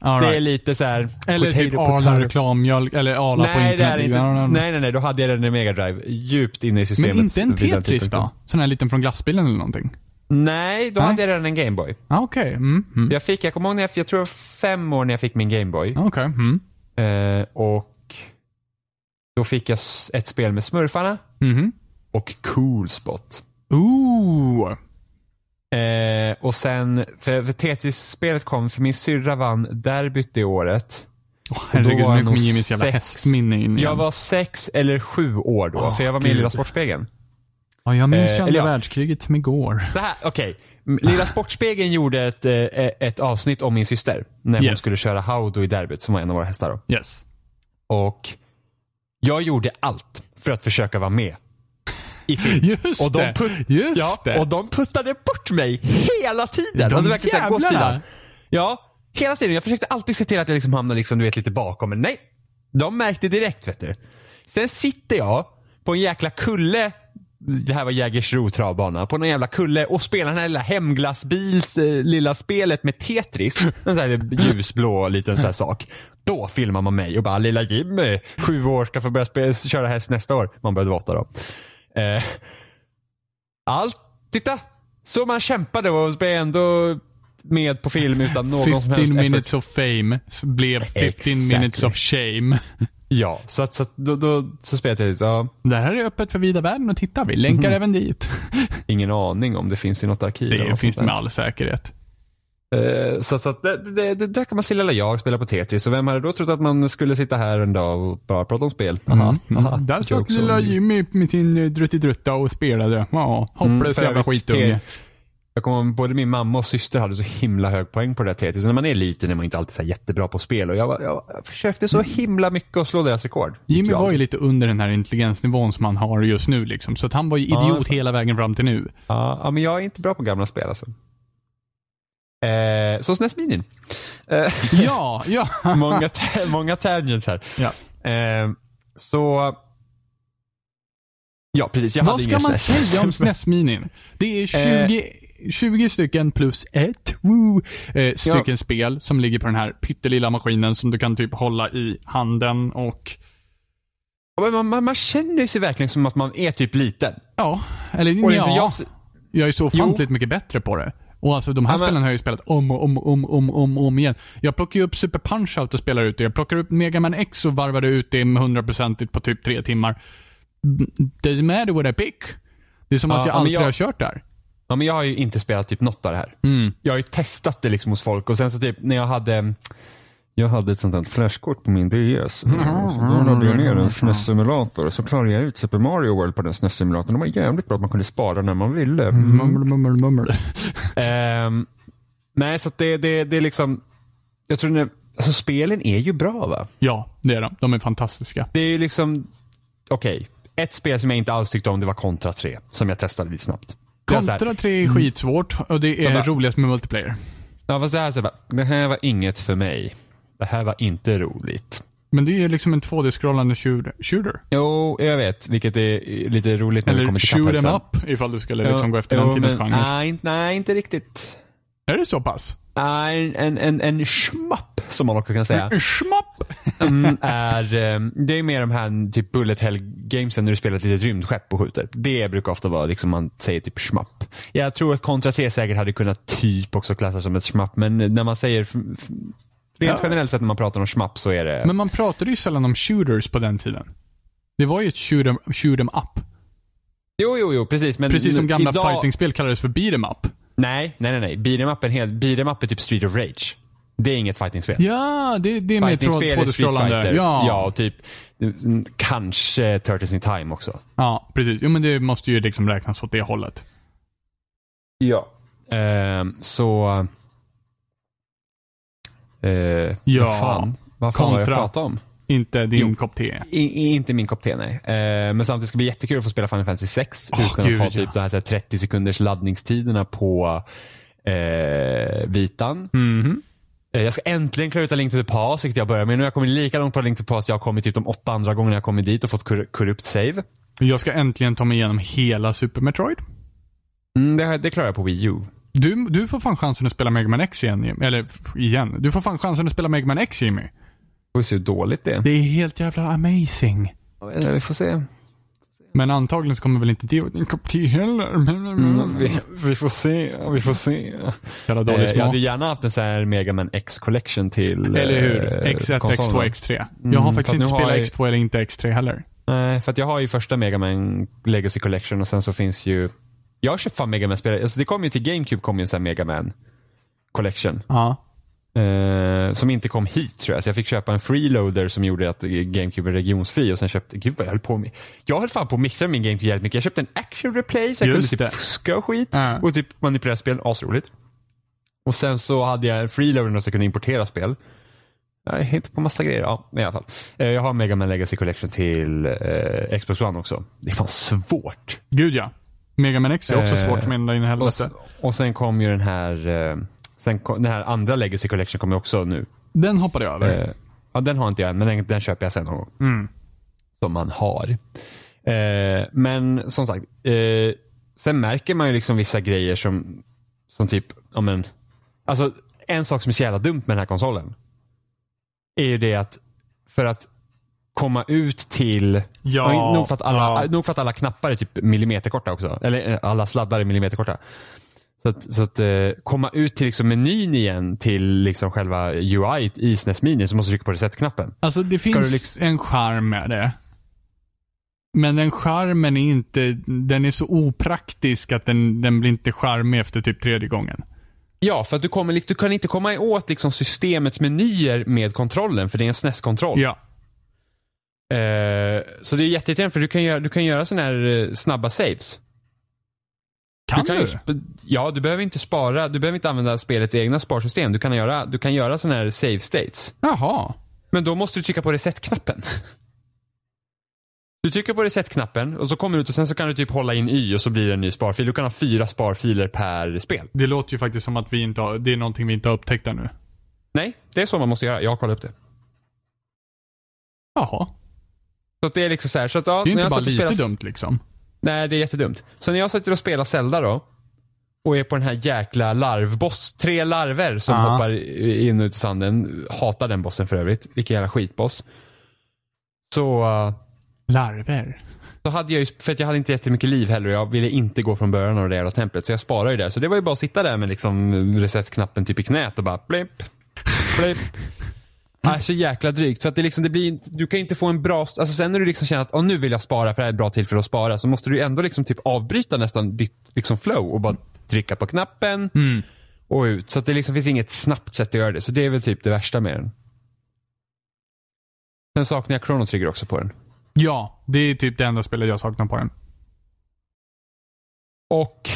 All Det är right. lite så här. Eller typ. Arla-reklammjölk, eller Arla på Nej, det internet. är inte. Nej, nej, nej. Då hade jag den i Mega Drive Djupt inne i systemet. Men inte en Tetris då? Sån här liten från glassbilen eller någonting? Nej, då Nej. hade jag redan en Gameboy. Ja, okej. Mm, mm. Jag fick, jag kommer ihåg när jag, jag tror jag var fem år när jag fick min Gameboy. Okej. Mm. Eh, och då fick jag ett spel med smurfarna Mhm. och Cool Spot. Ooh. Eh, och sen, för, för Tetris-spelet kom, för min syrra vann derbyt det året. Oh, herregud, nu jag kommer Jimmys jävla sex- hästminne in igen. Jag var sex eller sju år då, Åh, för jag var med i Gud. Lilla Sportspegeln. Ja, jag minns eh, andra ja. världskriget som igår. Det här, okej. M- Lilla Sportspegeln gjorde ett, eh, ett avsnitt om min syster. När hon Yes. skulle köra Howdo i derbyt, som var en av våra hästar då. Yes. Och jag gjorde allt för att försöka vara med. Just och de det. put- Just ja, det. Och de puttade bort mig hela tiden. De Alltså, verkligen gå jävlarna. sidan. Ja, hela tiden. Jag försökte alltid se till att jag liksom hamnade liksom, du vet, lite bakom. Men nej, de märkte direkt vet du. Sen sitter jag på en jäkla kulle det här var Jägersro travbana. På någon jävla kulle och spelar den här lilla hemglassbils eh, lilla spelet med Tetris. En sån här ljusblå liten sån här sak. Då filmar man mig och bara lilla Jimmy, sju år, ska få börja spela, köra häst nästa år. Man började vara åtta då. Eh, allt, titta! Så man kämpade och blev ändå med på film utan någon som 15 helst minutes effort. of fame blev 15 Exactly. minutes of shame. Ja, så, att, så att, då, då så spelade jag ja, Det här är öppet för vida världen att titta. Vi länkar även dit. ingen aning om det finns i något arkiv. Det något finns det med all säkerhet. Eh, Så, så att det, det, det, där kan man se lilla jag spela på Tetris. Och vem hade då trott att man skulle sitta här en dag och bara prata om spel? Aha, Mm. aha. Där satt lilla. Jimmy med sin eh, druttidrutta och spelade. Ja, Mm, hopplös för jävla skitunge. Jag kommer ihåg, både min mamma och syster hade så himla hög poäng på det där Tetris. När man är liten är man inte alltid så jättebra på spel. Och jag, var- jag, försökte så himla mycket att slå deras rekord. Jimmy var ju lite under den här intelligensnivån som han har just nu liksom. Så att han var ju Ja, idiot fan. hela vägen fram till nu. Ja, ja, men jag är inte bra på gamla spel alltså. Eh, så SNES Minin. Eh, Ja, ja. många, många tangents här. ja. Eh, så... Ja, precis. Jag Vad hade ska man SNES. säga om SNES-minin? Det är 20, 20 stycken plus ett woo, eh, stycken Ja. spel som ligger på den här pyttelilla maskinen som du kan typ hålla i handen och Ja, man, man, man känner sig verkligen som att man är typ liten. ja, eller Och ja, liksom jag, jag är så ofantligt mycket bättre på det. Och alltså de här Ja, men- spelen har jag ju spelat om och om och om, om, om, om igen. Jag plockar ju upp Super Punch-Out och spelar ut det. Jag plockar upp Mega Man X och varvade ut det med 100% på typ tre timmar. Doesn't matter what I pick. Det är som Ja, att jag ja, alltid jag- har kört där. Ja, men jag har ju inte spelat typ något av det här. Mm. Jag har ju testat det liksom hos folk och sen så typ när jag hade jag hade ett sånt här flashkort på min DS. Så då laddade jag ner en SNES-simulator så klarade jag ut Super Mario World på den SNES-simulatorn. Det var jävligt bra att man kunde spara när man ville. Mummel, mummel, mummel. Ehm, nej, så att det, det, det är liksom, jag tror det, alltså spelen är ju bra va? Ja, det är de. De är fantastiska. Det är ju liksom, okej. Ett spel som jag inte alls tyckte om det var Contra 3. Som jag testade lite snabbt. Det Kontra 3 är skitsvårt och det är roligast med multiplayer. Ja fast det här, så bara, det här var inget för mig. Det här var inte roligt. Men det är ju liksom en 2D-scrollande shooter. Jo, jag vet. Vilket är lite roligt när det Eller kommer till shoot em up, ifall du skulle liksom gå efter jo, den tidens genre. Nej, nej, inte riktigt. Är det så pass? Nej, en, en, en schmapp som man också kan säga. Schmapp! Mm, är, eh, det är mer de här typ bullet hell gamesen när du spelar ett litet rymdskepp och skjuter. Det brukar ofta vara liksom man säger typ schmapp. Jag tror att Contra 3 säkert hade kunnat typ också klassas som ett schmapp men när man säger Rent Ja. generellt sett när man pratar om schmapp så är det... Men man pratade ju sällan om shooters på den tiden. Det var ju ett shoot em, shoot em up. jo, jo, jo, precis. Men Precis som gamla idag... fightingspel kallades för beat em up. Nej, nej, nej. nej. Beat'em up, är helt... Beat'em up är typ Street of Rage. Det är inget fightingspel. Ja, det, det är med tråd Fightingspel är Street 2D-scrollande. Fighter. Ja. ja, och typ mm, kanske Turtles in Time också. ja, precis. Jo, men det måste ju liksom räknas åt det hållet. Ja. Ehm, så... Eh, Ja. Vad fan, vad fan var jag pratade om? Inte din Jo. kopp te. I, inte min kopp te nej. Eh, men samtidigt ska det bli jättekul att få spela Final Fantasy 6 Åh, utan gud, att ha ja. typ de här, så här 30 sekunders laddningstiderna på eh, vitan. Mhm. Eh, Jag ska äntligen klara ut A Link to the Past, vilket jag börjar med nu. Jag kommit lika långt på A Link to the Past jag har kommit typ de åtta andra gångerna jag kommit dit och fått kor- korrupt save. Jag ska äntligen ta mig igenom hela Super Metroid. Mm, det, det klarar jag på Wii U. Du, du får fan chansen att spela Mega Man X igen. Eller igen. Du får fan chansen att spela Mega Man X Jimmy. Får vi se hur dåligt det är. Det är helt jävla amazing. Jag vet inte, Vi får se. Men antagligen så kommer väl inte det vara din kopp te heller. Mm, vi, vi får se, vi får se. Jävla Eh, jag hade gärna haft en sån här Mega Man X collection till Eller hur? eh, X1, konsolerna. X2, X3. Jag har Mm, faktiskt inte spelat jag- X2 eller inte X3 heller. Nej, för att jag har ju första Mega Man Legacy Collection och sen så finns ju Jag har köpt fan Mega Man spel alltså det kom ju till GameCube kom ju en sån här Mega Man Collection. Ja. Eh, som inte kom hit tror jag. Så jag fick köpa en freeloader som gjorde att GameCube är regionsfri och sen köpte, gud vad jag höll på med. Jag höll fan på att mixa min GameCube jävligt mycket. Jag köpte en action replay så jag Just kunde det. typ fuska och skit. Ja. Och typ manipulera spel, asroligt. Och sen så hade jag en freeloader så jag kunde importera spel. Jag hittade på massa grejer, ja i alla fall. Eh, jag har Mega Man Legacy Collection till eh, Xbox One också. Det är fan svårt. Gud ja. Mega Man X är också Eh, svårt som ända in i Och, helvete. s- och sen kom ju den här, eh, sen den här andra Legacy Collection kommer också nu. Den hoppade jag över. Eh, ja, den har inte jag än, men den, den köper jag sen någon gång. Mm. Som man har. Eh, men som sagt, eh, sen märker man ju liksom vissa grejer som, som typ, ja men, alltså en sak som är så jävla dumt med den här konsolen. Är ju det att, för att komma ut till, Ja, Ja, nog, för att alla, ja. nog för att alla knappar är typ millimeterkorta också. Eller eh, alla sladdar är millimeterkorta. Så att, så att eh, komma ut till liksom menyn igen till liksom själva UI i SNES Mini så måste du trycka på reset-knappen. Alltså det finns liksom- en charm med det. Men den charmen är inte, den är så opraktisk att den, den blir inte charmig efter typ tredje gången. Ja, för att du, kommer, du kan inte komma åt liksom systemets menyer med kontrollen för det är en SNES-kontroll. Ja. Eh, så det är jätteirriterande för du kan göra, du kan göra sådana här eh, snabba saves. Kan du? du? Kan sp- ja, du behöver inte spara, du behöver inte använda spelets egna sparsystem. Du kan göra, du kan göra sådana här save states. Jaha. Men då måste du trycka på reset-knappen. Du trycker på reset-knappen och så kommer du ut och sen så kan du typ hålla in Y och så blir det en ny sparfil. Du kan ha fyra sparfiler per spel. Det låter ju faktiskt som att vi inte har, det är någonting vi inte har upptäckt ännu. Nej, det är så man måste göra. Jag har kollat upp det. Jaha. Så att det är liksom så här, så att ja, Det är inte bara lite spelade- dumt liksom. Nej, det är jättedumt. Så när jag sitter och spelar Zelda då och är på den här jäkla larvboss, tre larver som Ja. hoppar in och ut i sanden. Hatar den bossen för övrigt. Vilken jävla skitboss. Så, uh, Larver. så hade jag ju, för att jag hade inte jättemycket liv heller och jag ville inte gå från början av det jävla templet. Så jag sparade ju där. Så det var ju bara att sitta där med liksom reset-knappen typ i knät och bara blipp, blipp. Nej, så jäkla drygt. För att det liksom, det blir, du kan inte få en bra, alltså sen när du liksom känner att oh, nu vill jag spara för det här är ett bra tillfälle att spara. Så måste du ändå liksom typ avbryta nästan ditt liksom flow och bara trycka på knappen Mm. och ut. Så att det liksom finns inget snabbt sätt att göra det. Så det är väl typ det värsta med den. Sen saknar jag Chrono Trigger också på den. Ja, det är typ det enda spelet jag saknar på den. Och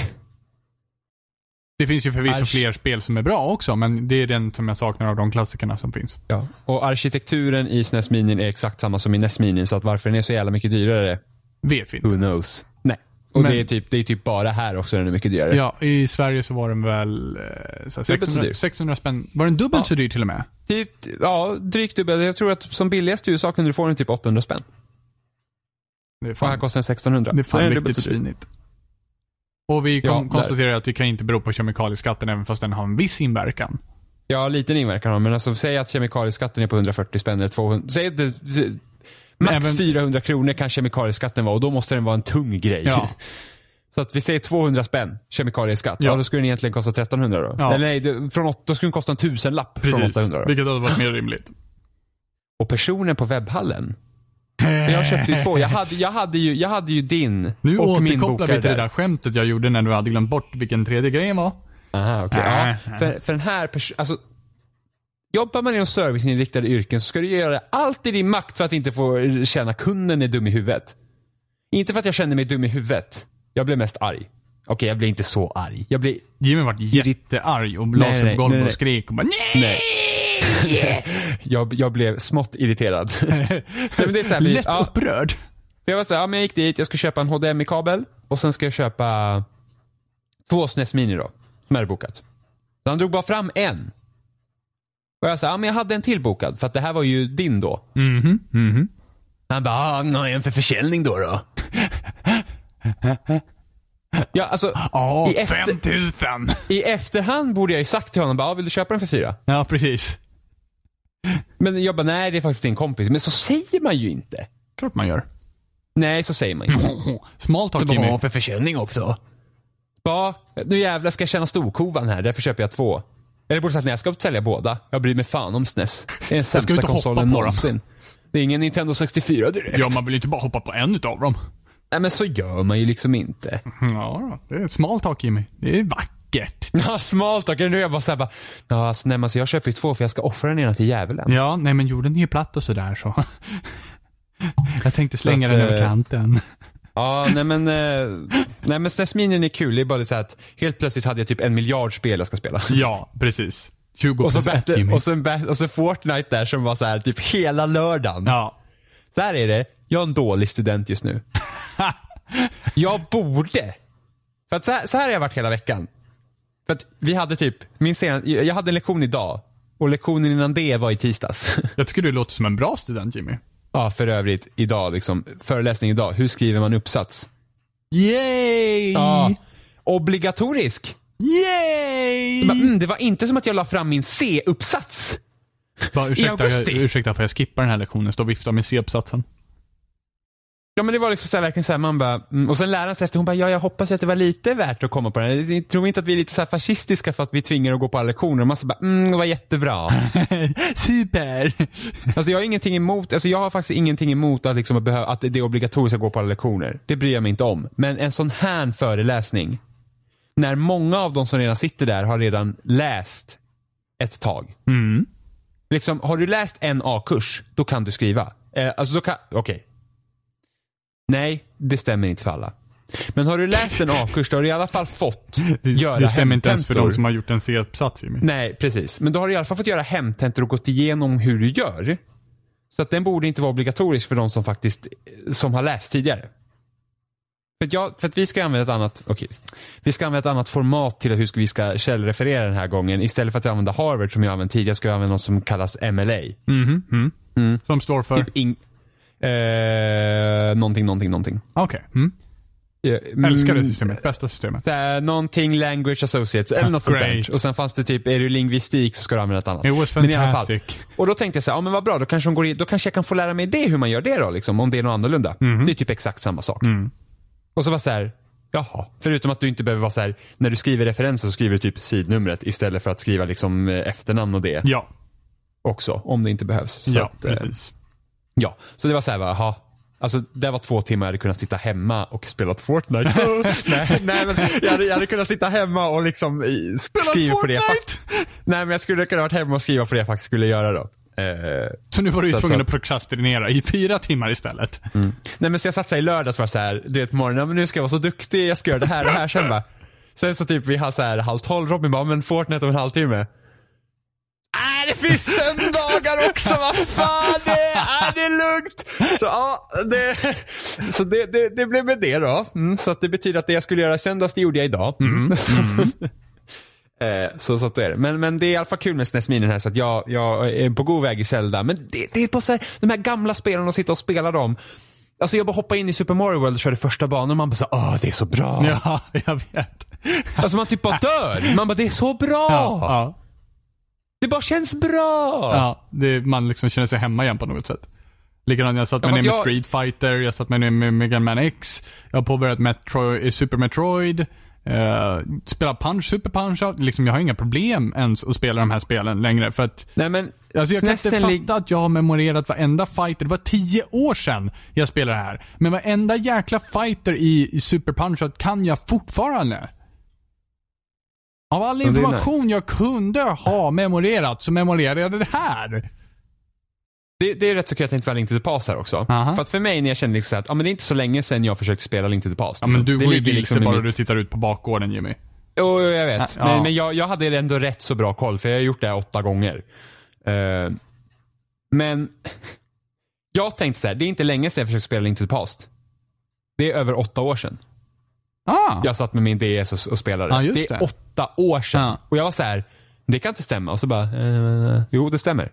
Det finns ju förvisso Arch- fler spel som är bra också, men det är den som jag saknar av de klassikerna som finns. Ja. Och arkitekturen i SNES Mini är exakt samma som i NES Mini, så att varför den är så jävla mycket dyrare, Vet vi inte. who knows? Nej. Och Men- det, är typ, det är typ bara här också den är mycket dyrare. Ja, i Sverige så var den väl eh, så här, så 600, dyr. 600 spänn. Var den dubbelt Ja. så dyr till och med? Typ, ja, drygt dubbelt. Jag tror att som billigast i USA kunde du få den typ 800 spänn. Det är Och här fan, kostar den 1600. det är fan riktigt svinigt. Och vi Ja, kom, där. konstaterar att det kan inte bero på kemikalieskatten även fast den har en viss inverkan. Ja, liten inverkan har men alltså säg att kemikalieskatten är på 140 spänn eller 200. Säg att det, max även- 400 kronor kan kemikalieskatten vara och då måste den vara en tung grej. Ja. Så att vi säger 200 spänn kemikalieskatt. Ja. Ja. då skulle den egentligen kosta 1300 då. Ja. Eller nej, från, då skulle den kosta en tusenlapp från 800 då. Vilket hade varit mer rimligt. Och personen på webbhallen. Jag köpte ju två. Jag hade, jag hade, ju, jag hade ju din Nu och min återkopplar bokare vi till det där. skämtet jag gjorde när du hade glömt bort vilken tredje grejen var. Aha. Äh, Ja, för, för den här personen, alltså Jobbar man inom serviceinriktade yrken så ska du göra allt i din makt för att inte få känna kunden är dum i huvudet. Inte för att jag känner mig dum i huvudet. Jag blev mest arg. Okej, jag blev inte så arg. Jag blev... Jimmy vart jättearg och la sig på golvet och skrek och bara nej! Nej. Nej! jag, jag blev smått irriterad. Nej, men det är så här, vi- Lätt ja, upprörd. jag var så här, ja, men jag gick dit, jag ska köpa en HDMI-kabel och sen ska jag köpa två SNES Mini då, som jag hade bokat. Så han drog bara fram en. Och jag sa, ja men jag hade en till bokad, för att det här var ju din då. Mhm, mhm. Han bara, ah, nej, en för försäljning då då. ja, alltså, Ja, I efter- 5000. i efterhand borde jag ju sagt till honom, bara, ah, vill du köpa den för fyra? Ja, precis. Men jag bara, nej det är faktiskt din kompis. Men så säger man ju inte. Klart man gör. Nej, så säger man inte. Small talk Jimmy. för försäljning också. Ja, nu jävlar ska jag känna storkovan här, därför köper jag två. Eller borde sagt, nej jag ska sälja båda. Jag bryr mig fan om SNES. Det är den sämsta konsolen någonsin. Det är ingen Nintendo 64 direkt. Ja, man vill ju inte bara hoppa på en utav dem. Nej men så gör man ju liksom inte. Ja, det är small talk Jimmy. Det är vackert. Ja, smalt och nu är jag bara såhär bara, ja alltså, nej, men alltså jag köper ju två för jag ska offra den ena till djävulen. Ja, nej men jorden är ju platt och sådär så. Jag tänkte slänga att, den över eh, kanten. Ja, nej men, eh, nej men SNES Mini är kul. Det är bara så att helt plötsligt hade jag typ en miljard spel jag ska spela. Ja, precis. 20 Och så, battle, och, så och så Fortnite där som var så här typ hela lördagen. Ja. Så här är det, jag är en dålig student just nu. jag borde. För att så här, så här har jag varit hela veckan. För att vi hade typ, min sen, jag hade en lektion idag. Och lektionen innan det var i tisdags. Jag tycker du låter som en bra student Jimmy. ja, för övrigt idag liksom, föreläsning idag. Hur skriver man uppsats? Yay! Ja. Obligatorisk. Yay! Bara, Mm, det var inte som att jag la fram min C-uppsats. Bara, ursäkta, jag, augusti. ursäkta för jag skippar den här lektionen. Stå och vifta med C-uppsatsen. Ja men det var liksom så här, verkligen så här, man bara, mm, och sen läraren sig efter, hon bara, ja jag hoppas att det var lite värt att komma på den. Jag tror inte att vi är lite så fascistiska för att vi tvingar att gå på alla lektioner. Och man så bara, mm det var jättebra. Super! alltså jag har ingenting emot, alltså jag har faktiskt ingenting emot att, liksom, att, det är obligatoriskt att gå på alla lektioner. Det bryr jag mig inte om. Men en sån här föreläsning, när många av de som redan sitter där har redan läst ett tag. Mm. Liksom, har du läst en A-kurs, då kan du skriva. Eh, alltså då kan, okej. Nej, det stämmer inte för alla. Men har du läst en A-kurs, då har du i alla fall fått göra Det stämmer inte ens för de som har gjort en C-uppsats Jimmy. Nej, precis. Men då har du i alla fall fått göra hemtentor och gått igenom hur du gör. Så att den borde inte vara obligatorisk för de som faktiskt som har läst tidigare. För att, jag, för att vi ska använda ett annat, okej, vi ska använda ett annat format till hur vi ska källreferera den här gången. Istället för att använda Harvard som jag använt tidigare ska jag använda något som kallas MLA. Mhm, mm. Som står för? Typ eh, någonting, någonting, någonting. Okej. Mm. Ja, mm, Älskar det systemet. Bästa systemet. här, någonting language associates eller något sånt Great. där. Och sen fanns det typ, är du lingvistik så ska du använda ett annat. It was Men i alla fall. fantastic. Och då tänkte jag så här, ja men vad bra, då kanske, de går in, då kanske jag kan få lära mig det, hur man gör det då, liksom, om det är något annorlunda. Mhm. Det är typ exakt samma sak. Mm. Och så var så här, jaha. Förutom att du inte behöver vara så här, när du skriver referenser så skriver du typ sidnumret istället för att skriva liksom eh, efternamn och det Ja. också, om det inte behövs. Så Ja, att, eh, precis. Ja, så det var så här, jaha. Alltså det var två timmar jag hade kunnat sitta hemma och spela Fortnite. nej, nej men jag hade, jag hade kunnat sitta hemma och liksom i- skriva på det. Nej men jag skulle kunna varit hemma och skriva på det jag faktiskt skulle göra då. Eh, Så nu var du tvungen att prokrastinera i fyra timmar istället. nej men så jag satt så här i lördags var så här, du vet morgonen, men nu ska jag vara så duktig, jag ska göra det här och det här. Sen bara, sen så typ vi har så här halv tolv, Robin bara, men Fortnite om en halvtimme. Nej, det finns söndagar också, vad fan, det är, det är lugnt. Så ja, det, så det, det, det blev med det då. Mm, så att det betyder att det jag skulle göra i söndags, det gjorde jag idag. Mm. Eh, så, så att det är det. Men, men det är i alla fall kul med SNES Mini här så att jag, jag är på god väg i Zelda. Men det, det är bara så här, de här gamla spelen och sitta och spela dem. Alltså jag bara hoppade in i Super Mario World och körde första banan och man bara så åh det är så bra. Ja, jag vet. Alltså man typ bara dör. Man bara det är så bra. Ja, ja, Det bara känns bra. ja. Det, man liksom känner sig hemma igen på något sätt. Likadant, jag satt mig Ja, ner med jag- Street Fighter, jag satt mig ner med Mega Man X, jag har påbörjat Metro, eh, Super Metroid, uh, spelar Punch, Super Punch Out. Liksom, jag har inga problem ens att spela de här spelen längre. För att Nej men, Alltså jag kan inte fatta att jag har memorerat varenda fighter. Det var tio år sedan jag spelade det här. Men varenda jäkla fighter i, i Super Punch-Out kan jag fortfarande. Av all information jag kunde ha memorerat så memorerade jag det här. Det, det är rätt så kul att det inte var Link to the Past här också. Aha. För att för mig när jag kände liksom att, ja men det är inte så länge sedan jag försökte spela Link to the Past. Ja men liksom. du det går ju vilse liksom bara mitt- du tittar ut på bakgården Jimmy. Jo, jo, jag vet. Ja. Men, men jag, jag hade ändå rätt så bra koll för jag har gjort det här åtta gånger. Eh, men jag tänkte så här, det är inte länge sedan jag försökte spela Link to the Past. Det är över åtta år sedan. Ah! Jag satt med min DS och, och spelade. Just det är det. åtta år sedan. Ja. Och jag var så här, det kan inte stämma. Och så bara, eh, jo det stämmer.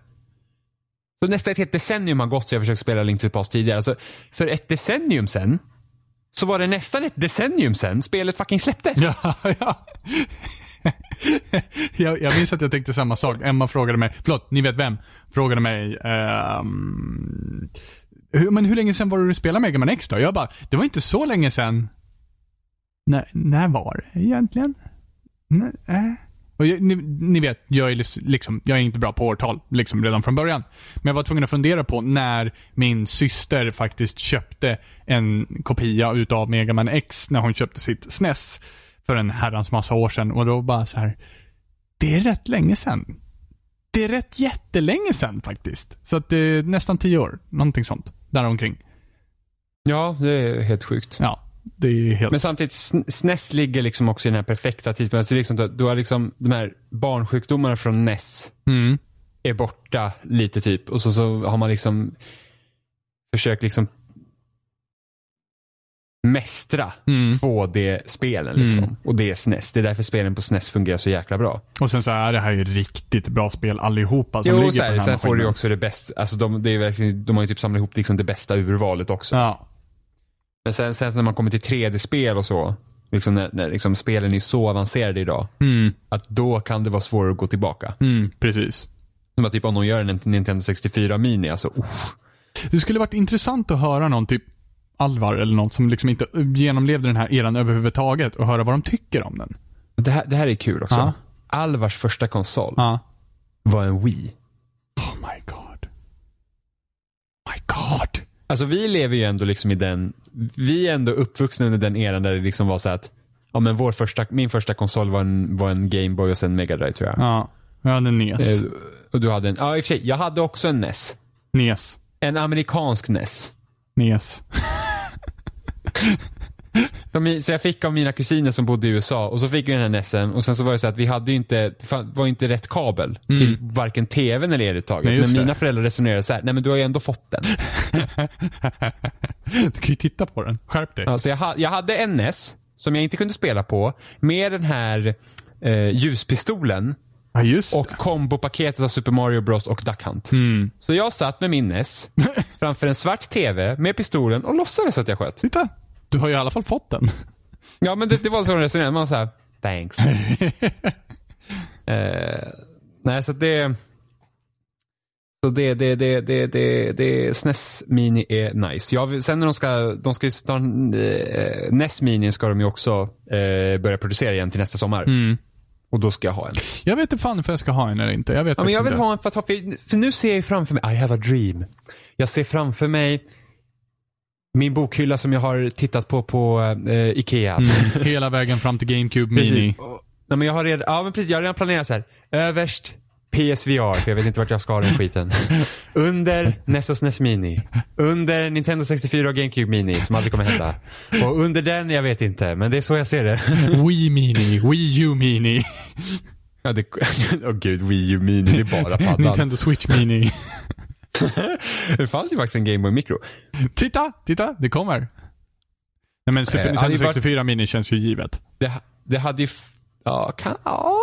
Så nästan ett helt decennium har gått så jag försökt spela Link to the Past tidigare. Alltså, för ett decennium sen så var det nästan ett decennium sen spelet fucking släpptes. Ja, ja. jag, jag minns att jag tänkte samma sak. Emma frågade mig, förlåt, ni vet vem? Frågade mig, ehm, hur, men hur länge sedan var det du spelade Mega Man X då? Jag bara, det var inte så länge sedan. När, när var det egentligen? Nej, äh. Och jag, ni, ni vet, jag är liksom, jag är inte bra på årtal, liksom redan från början. Men jag var tvungen att fundera på när min syster faktiskt köpte en kopia utav Mega Man X när hon köpte sitt SNES för en herrans massa år sedan. Och då bara så här, det är rätt länge sedan. Det är rätt jättelänge sedan faktiskt. Så att det är nästan tio år, någonting sånt. Däromkring. Ja, det är helt sjukt. Ja, helt... Men samtidigt, sn- SNES ligger liksom också i den här perfekta tidpunkten. Så liksom, du- har liksom de här barnsjukdomarna från NES Mm. är borta lite typ. Och så, så har man liksom försökt liksom mästra Mm. 2D-spelen liksom. Mm. Och det är SNES. Det är därför spelen på SNES fungerar så jäkla bra. Och sen så är det här ju riktigt bra spel allihopa som ligger Jo, på så här, den här sen får du ju maskinen. också det bästa, alltså de, det är verkligen, de har ju typ samlat ihop liksom det bästa urvalet också. Ja. Men sen, sen när man kommer till 3D-spel och så, liksom när, när liksom spelen är så avancerade idag, Mm. att då kan det vara svårare att gå tillbaka. Mm, precis. Som att typ om de gör en Nintendo 64 Mini, alltså usch. Det skulle varit intressant att höra någon typ Alvar eller något som liksom inte genomlevde den här eran överhuvudtaget och höra vad de tycker om den. Det här, det här är kul också. Ja. Alvars första konsol Ja. var en Wii. Oh my god. My god. Alltså vi lever ju ändå liksom i den, vi är ändå uppvuxna under den eran där det liksom var så att, ja men vår första, min första konsol var en, var en Gameboy och sen Mega Drive tror jag. Ja. Jag hade NES. Eh, Och du hade en, ja i och för sig, jag hade också en NES. NES. En amerikansk NES. NES. Så jag fick av mina kusiner som bodde i USA och så fick vi den här NESen och sen så var det så att vi hade ju inte, det var inte rätt kabel till varken tvn eller eluttaget. Men det. mina föräldrar resonerade så här, nej men du har ju ändå fått den. Du kan ju titta på den. Skärp dig. Ja, så jag, ha, jag hade en NES som jag inte kunde spela på med den här eh, ljuspistolen Ja, just och kombopaketet av Super Mario Bros och Duck Hunt. Mm. Så jag satt med min NES framför en svart TV med pistolen och låtsades att jag sköt. Titta. Du har ju i alla fall fått den. Ja men det, det var så de resonerade. Man var såhär, thanks. eh, nej så det... Så det, det, det, det, det, det SNES Mini är nice. Jag, sen när de ska, de ska ju ta, eh, NES Mini ska de ju också eh, börja producera igen till nästa sommar. Mm. Och då ska jag ha en. Jag vet inte fan ifall jag ska ha en eller inte. Jag vet Ja, men jag vill inte. ha en för att ha, för, för nu ser jag ju framför mig, I have a dream. Jag ser framför mig min bokhylla som jag har tittat på på eh, Ikea. Mm. Hela vägen fram till GameCube Mini. Och- Nej, men jag har redan, ja men precis, jag har redan planerat så här. Överst PSVR, för jag vet inte vart jag ska ha den skiten. Under NES och SNES Mini. Under Nintendo 64 och GameCube Mini, som aldrig kommer hända. Och under den, jag vet inte, men det är så jag ser det. Wii Mini. Wii U Mini. Ja, det, åh gud, Wii U Mini, det är bara paddan. Nintendo Switch Mini. Det fanns ju faktiskt en Game Boy Micro. titta, titta. Det kommer. Nej men Super Eh, Nintendo hade ju varit- 64 Mini känns ju givet. Det, det hade ju, ja, kan, ja,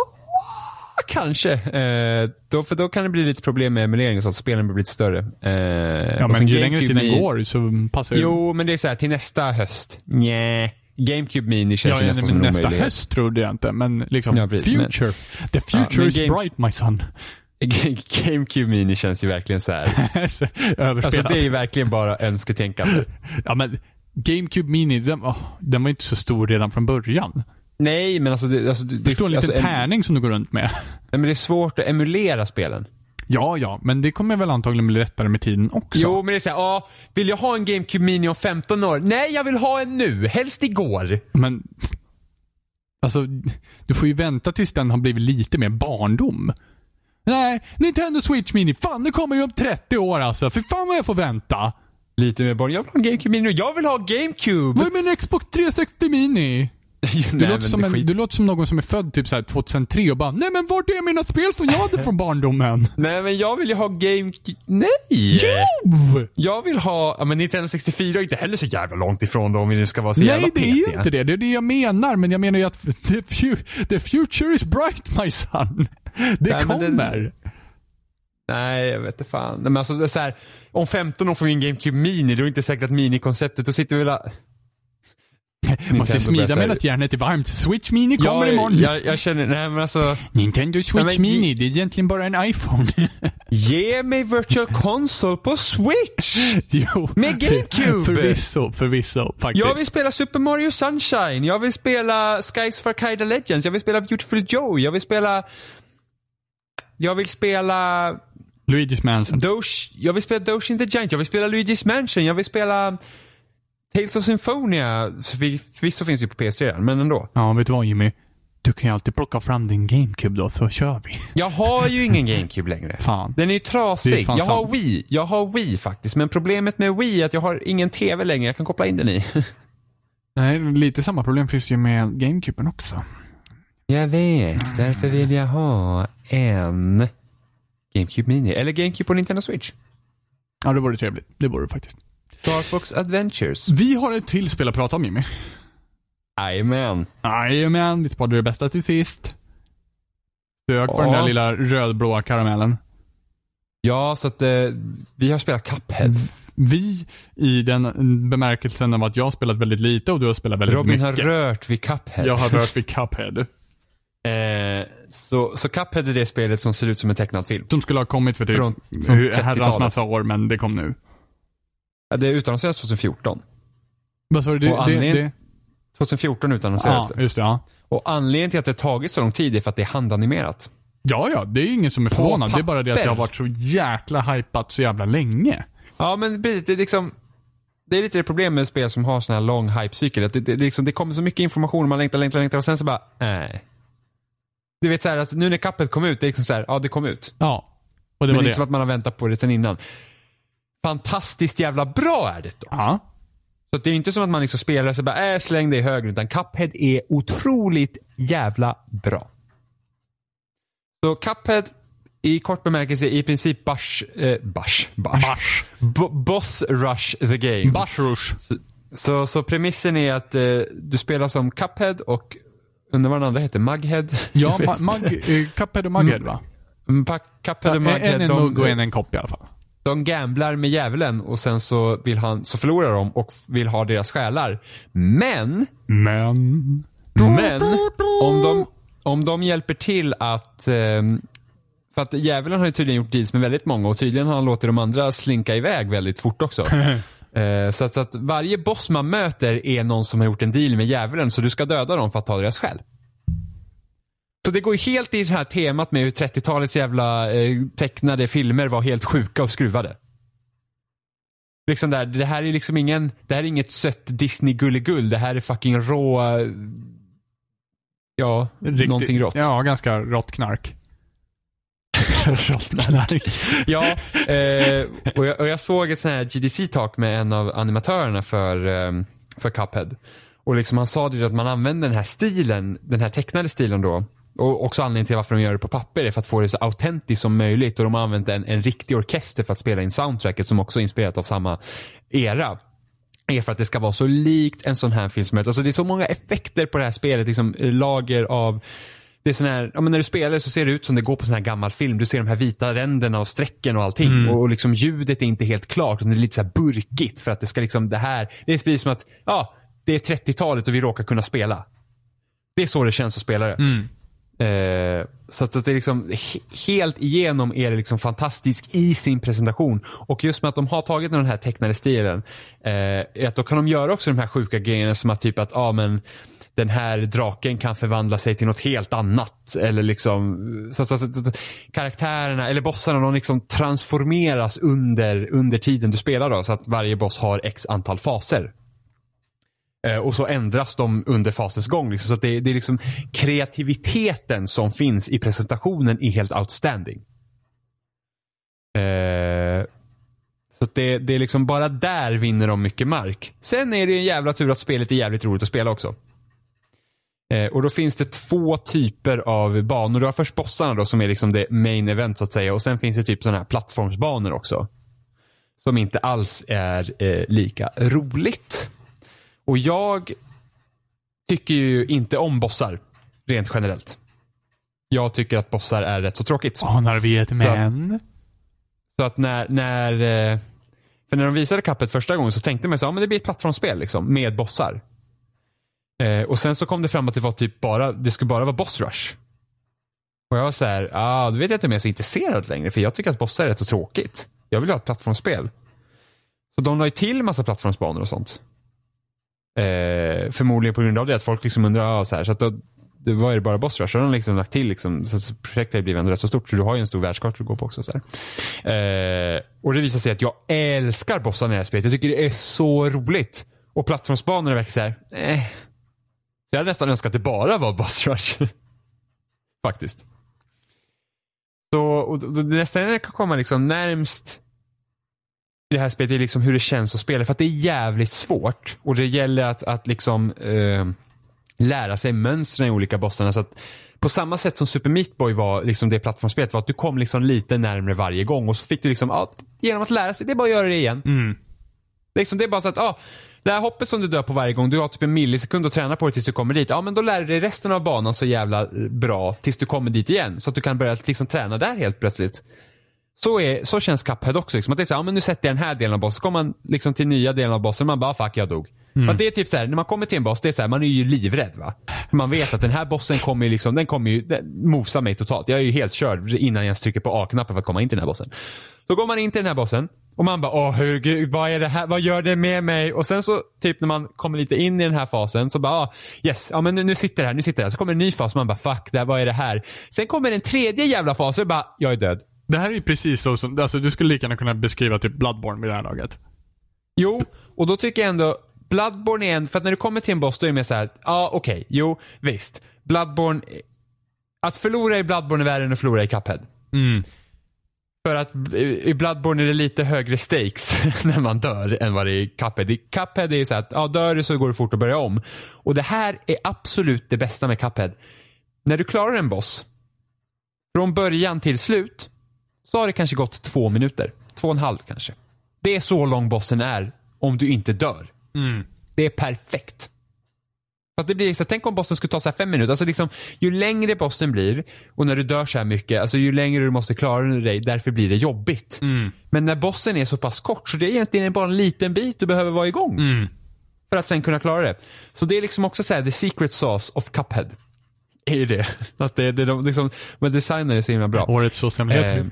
kanske. Eh, då, för då kan det bli lite problem med emulering och sånt, spelen blir lite större. Eh, Ja men ju längre tiden Mini- går så passar ju... Jo, men det är så här till nästa höst. Nej. GameCube Mini känns Ja, ju ja, nästan men som en nästa omöjlighet. höst trodde jag inte, men liksom Ja, precis, men- future. The future men is game- bright my son. GameCube Mini känns ju verkligen så här. Så, Alltså det är ju verkligen bara önsketänkande. Ja men GameCube Mini, den, åh, den var inte så stor redan från början. Nej, men alltså det, alltså, det, Du står en alltså, liten em- tärning som du går runt med. Nej, men det är svårt att emulera spelen. Ja, ja, men det kommer väl antagligen bli lättare med tiden också. Jo, men det är såhär, ja, vill jag ha en GameCube Mini om 15 år? Nej, jag vill ha en nu. Helst igår. Men, alltså, du får ju vänta tills den har blivit lite mer barndom. Nej, Nintendo Switch Mini, fan det kommer ju om 30 år alltså. För fan vad jag får vänta. Lite mer barn. Jag vill ha en GameCube Mini. Jag vill ha GameCube! Vad är min Xbox 360 Mini? Du, Nej, låter som en, skit- du låter som någon som är född typ så här 2003 och bara Nej men vart är mina spel som jag hade från barndomen? Nej men jag vill ju ha Game... Nej! Jo! Jag vill ha, ja men Nintendo 64 är inte heller så jävla långt ifrån då om vi nu ska vara så jävla Nej det är ju inte det. Det är det jag menar. Men jag menar ju att the, the future is bright my son. Det Nej, kommer. Nej, jag vet inte fan. Men alltså, det är så här, om 15 år får vi en GameCube Mini, då är det inte säkert att Mini-konceptet, då sitter vi väl... Måste Nintendo smida börjar medan järnet är varmt. Switch Mini kommer jag, imorgon. jag, jag känner, nej men alltså, Nintendo Switch men- Mini, det är egentligen bara en iPhone. ge mig virtual console på Switch! jo. Med GameCube! Förvisso, förvisso faktiskt. Jag vill spela Super Mario Sunshine, jag vill spela Skies for Kaida Legends, jag vill spela Beautiful Joe, jag vill spela... Jag vill spela Luigi's Mansion. Doge, jag vill spela Doge in the Giant, jag vill spela Luigi's Mansion, jag vill spela Tales of Symphonia. Förvisso finns det ju på PS3 redan, men ändå. Ja, vet du vad Jimmy? Du kan ju alltid plocka fram din GameCube då, så kör vi. Jag har ju ingen GameCube längre. Fan. Den är ju trasig. är jag har sant. Wii. Jag har Wii faktiskt. Men problemet med Wii är att jag har ingen TV längre jag kan koppla in den i. Nej, lite samma problem finns ju med GameCuben också. Jag vet. Därför vill jag ha en GameCube Mini. Eller GameCube på Nintendo Switch. Ja, det vore trevligt. Det vore det faktiskt. Star Fox Adventures. Vi har ett till spel att prata om Jimmy. Jajamän. Jajamän, vi sparade det bästa till sist. Sök på Ja. den där lilla rödblåa karamellen. Ja, så att eh, vi har spelat Cuphead. Vi, i den bemärkelsen av att jag har spelat väldigt lite och du har spelat väldigt Robin har mycket. rört vid Cuphead. Jag har rört vid Cuphead. Eh, så, så Cuphead är det spelet som ser ut som en tecknad film. Som skulle ha kommit för typ Från- från hur- herrans 30-talet. massa år, men det kom nu. Ja, det utannonserades 2014. Vad sa du? Det, det, det, 2014 utannonserades ja, det. just det. Ja. Och anledningen till att det tagit så lång tid är för att det är handanimerat. ja, ja. Det är ingen som är förvånad. Det är bara det att det har varit så jäkla hypat så jävla länge. Ja, men precis. Det är liksom... Det är lite det problem med spel som har sån här lång hype-cykel. Det, det, det, liksom, det kommer så mycket information och man längtar, längtar, längtar och sen så bara, nej. Du vet så här, att nu när Cuphead kom ut, det är liksom så här, ja det kom ut. Ja. Och det men var det är det. inte som att man har väntat på det sen innan. Fantastiskt jävla bra är det då. Ja. Så det är inte som att man liksom spelar så bara, äh, släng det i höger, utan Cuphead är otroligt jävla bra. Så Cuphead, i kort bemärkelse, i princip Bash, eh, Bash. Bash. Bo- boss Rush the game. Bash Rush. Så, så premissen är att eh, du spelar som Cuphead och, undrar vad den andra heter, Mughead? Ja, ma- mag, eh, Cuphead och Mughead va? Mm, Cuphead och En, Mughead, en de, mugg och en en kopp i alla fall. de gamblar med djävulen och sen så, vill han, så förlorar de och vill ha deras själar. Men Men... Men om de, om de hjälper till att ehm, för att djävulen har ju tydligen gjort deals med väldigt många och tydligen har han låtit de andra slinka iväg väldigt fort också. Eh, så, att, så att varje boss man möter är någon som har gjort en deal med djävulen så du ska döda dem för att ta deras själ. Så det går ju helt i det här temat med hur 30-talets jävla eh, tecknade filmer var helt sjuka och skruvade. Liksom där, det här är liksom ingen, det här är inget sött Disney gulligull. Det här är fucking rå, eh, ja, Riktigt- någonting rått. Ja, ganska rått knark rått. Ja, eh, och, jag, och jag såg ett sånt här GDC-talk med en av animatörerna för, eh, för Cuphead. Och liksom han sa ju att man använder den här stilen, den här tecknade stilen då. Och också anledningen till varför de gör det på papper är för att få det så autentiskt som möjligt. Och de har använt en, en riktig orkester för att spela in soundtracket som också är inspirerat av samma era. Är för att det ska vara så likt en sån här film som möjligt. Alltså det är så många effekter på det här spelet. Liksom lager av det är sån här, ja, men när du spelar så ser det ut som det går på sån här gammal film. Du ser de här vita ränderna och strecken och allting. Och, och liksom ljudet är inte helt klart. Och det är lite så burkigt för att det ska liksom det här. Det är precis som att, ja, det är 30-talet och vi råkar kunna spela. Det är så det känns att spela det. Eh, så att, att det är liksom he- helt igenom är det liksom fantastisk i sin presentation. Och just med att de har tagit den här tecknade stilen, eh, är att då kan de göra också de här sjuka grejerna som att typ att, ja men den här draken kan förvandla sig till något helt annat. Eller liksom, så, så, så, så, karaktärerna, eller bossarna, de liksom transformeras under, under tiden du spelar då. Så att varje boss har x antal faser. Eh, Och så ändras de under fasens gång. Liksom. Så att det, det är liksom kreativiteten som finns i presentationen är helt outstanding. Eh, så att det, det är liksom bara där vinner de mycket mark. Sen är det en jävla tur att spelet är jävligt roligt att spela också. Eh, och då finns det två typer av banor. Du har först bossarna då som är liksom det main event så att säga. Och sen finns det typ sådana här plattformsbanor också. Som inte alls är eh, lika roligt. Och jag tycker ju inte om bossar. Rent generellt. Jag tycker att bossar är rätt så tråkigt. Anar vi ett men? Så att när, när eh, för när de visade kappet första gången så tänkte man så ja men det blir ett plattformsspel liksom med bossar. Eh, och sen så kom det fram att det var typ bara, det skulle bara vara boss rush. Och jag var så här, ah, då vet jag inte om jag är så intresserad längre för jag tycker att bossar är rätt så tråkigt. Jag vill ha ett plattformsspel. Så de la ju till massa plattformsbanor och sånt. Eh, förmodligen på grund av det att folk liksom undrar, ah, så här, så att då, det var ju bara boss rush. Så de har liksom lagt till liksom, så att projektet har blivit ändå rätt så stort. Så du har ju en stor världskarta att gå på också. Så eh, och det visar sig att jag älskar bossarna i det här spelet. Jag tycker det är så roligt. Och plattformsbanorna verkar så här, eh. Så jag hade nästan önskat att det bara var boss rush. Faktiskt. Så och, och, nästan jag kan komma liksom närmst i det här spelet är liksom hur det känns att spela. För att det är jävligt svårt. Och det gäller att, att liksom eh, lära sig mönstren i olika bossarna. Så att på samma sätt som Super Meat Boy var liksom det plattformsspelet var att du kom liksom lite närmre varje gång och så fick du liksom, ja, genom att lära sig, det är bara att göra det igen. Mm. Liksom, det är bara så att, ja, det här hoppet som du dör på varje gång, du har typ en millisekund att träna på det tills du kommer dit. Ja men då lär du dig resten av banan så jävla eh, bra tills du kommer dit igen. Så att du kan börja liksom träna där helt plötsligt. Så, är, så känns Cuphead också. Liksom. Att det är så ja, men nu sätter jag den här delen av bossen. Så kommer man liksom till nya delen av bossen och man bara, ah, fuck jag dog. Mm. För det är typ så här, när man kommer till en boss, det är så här, man är ju livrädd va. För man vet att den här bossen kommer ju liksom, den kommer ju den mosa mig totalt. Jag är ju helt körd innan jag ens trycker på A-knappen för att komma in till den här bossen. Så går man in till den här bossen och man bara, åh herregud, vad är det här, vad gör det med mig? Och sen så, typ när man kommer lite in i den här fasen så bara, ah, yes, ja men nu, nu sitter det här, nu sitter det här. Så kommer en ny fas och man bara, fuck, det här, vad är det här? Sen kommer en tredje jävla fas och bara, jag är död. Det här är ju precis så som, alltså du skulle lika gärna kunna beskriva typ Bloodborne vid det här laget. Jo, och då tycker jag ändå, Bloodborne är en, för att när du kommer till en boss då är det mer såhär, ja ah, okej, okay, jo, visst. Bloodborne, att förlora i Bloodborne är värre än att förlora i Cuphead. Mm. För att i Bloodborne är det lite högre stakes när man dör än vad det är i Cuphead. I Cuphead är det så att, ja dör du så går det fort att börja om. Och det här är absolut det bästa med Cuphead. När du klarar en boss, från början till slut, så har det kanske gått två minuter. Två och en halv kanske. Det är så lång bossen är om du inte dör. Mm. Det är perfekt. För att det blir så, tänk om bossen skulle ta så fem minuter. Alltså liksom, ju längre bossen blir och när du dör så här mycket, alltså ju längre du måste klara dig, därför blir det jobbigt. Mm. Men när bossen är så pass kort så det är egentligen bara en liten bit du behöver vara igång. Mm. För att sen kunna klara det. Så det är liksom också så här, the secret sauce of Cuphead. Är ju det. Att det, det, det liksom, men designen är så himla bra. Årets såshemlighet. Eh,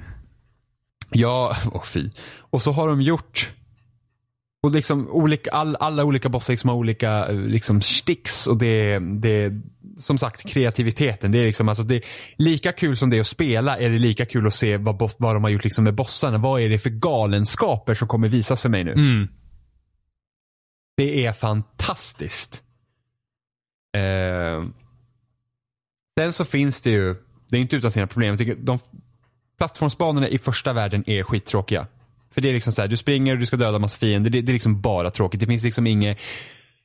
ja, åh fy. Och så har de gjort och liksom olika, all, alla olika bossar liksom har olika liksom sticks och det, det som sagt kreativiteten. Det är liksom alltså det lika kul som det är att spela är det lika kul att se vad, boss, vad de har gjort liksom med bossarna. Vad är det för galenskaper som kommer visas för mig nu? Mm. Det är fantastiskt. Eh, sen så finns det ju, det är inte utan sina problem. Jag tycker de plattformsbanorna i första världen är skittråkiga. För det är liksom så här, du springer och du ska döda massa fiender. Det, det är liksom bara tråkigt. Det finns liksom inget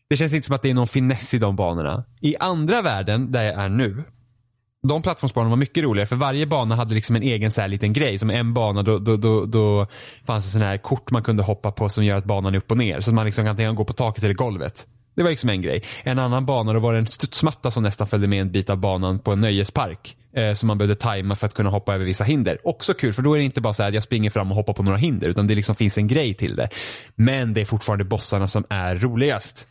det känns inte som att det är någon finess i de banorna. I andra världen, där jag är nu, de plattformsbanorna var mycket roligare för varje bana hade liksom en egen så här liten grej. Som en bana då, då, då, då fanns det sådana här kort man kunde hoppa på som gör att banan är upp och ner. Så att man liksom kan gå på taket eller golvet. Det var liksom en grej. En annan bana, då var det en studsmatta som nästan följde med en bit av banan på en nöjespark. Eh, som man behövde tajma för att kunna hoppa över vissa hinder. Också kul, för då är det inte bara så att jag springer fram och hoppar på några hinder. Utan det liksom finns en grej till det. Men det är fortfarande bossarna som är roligast.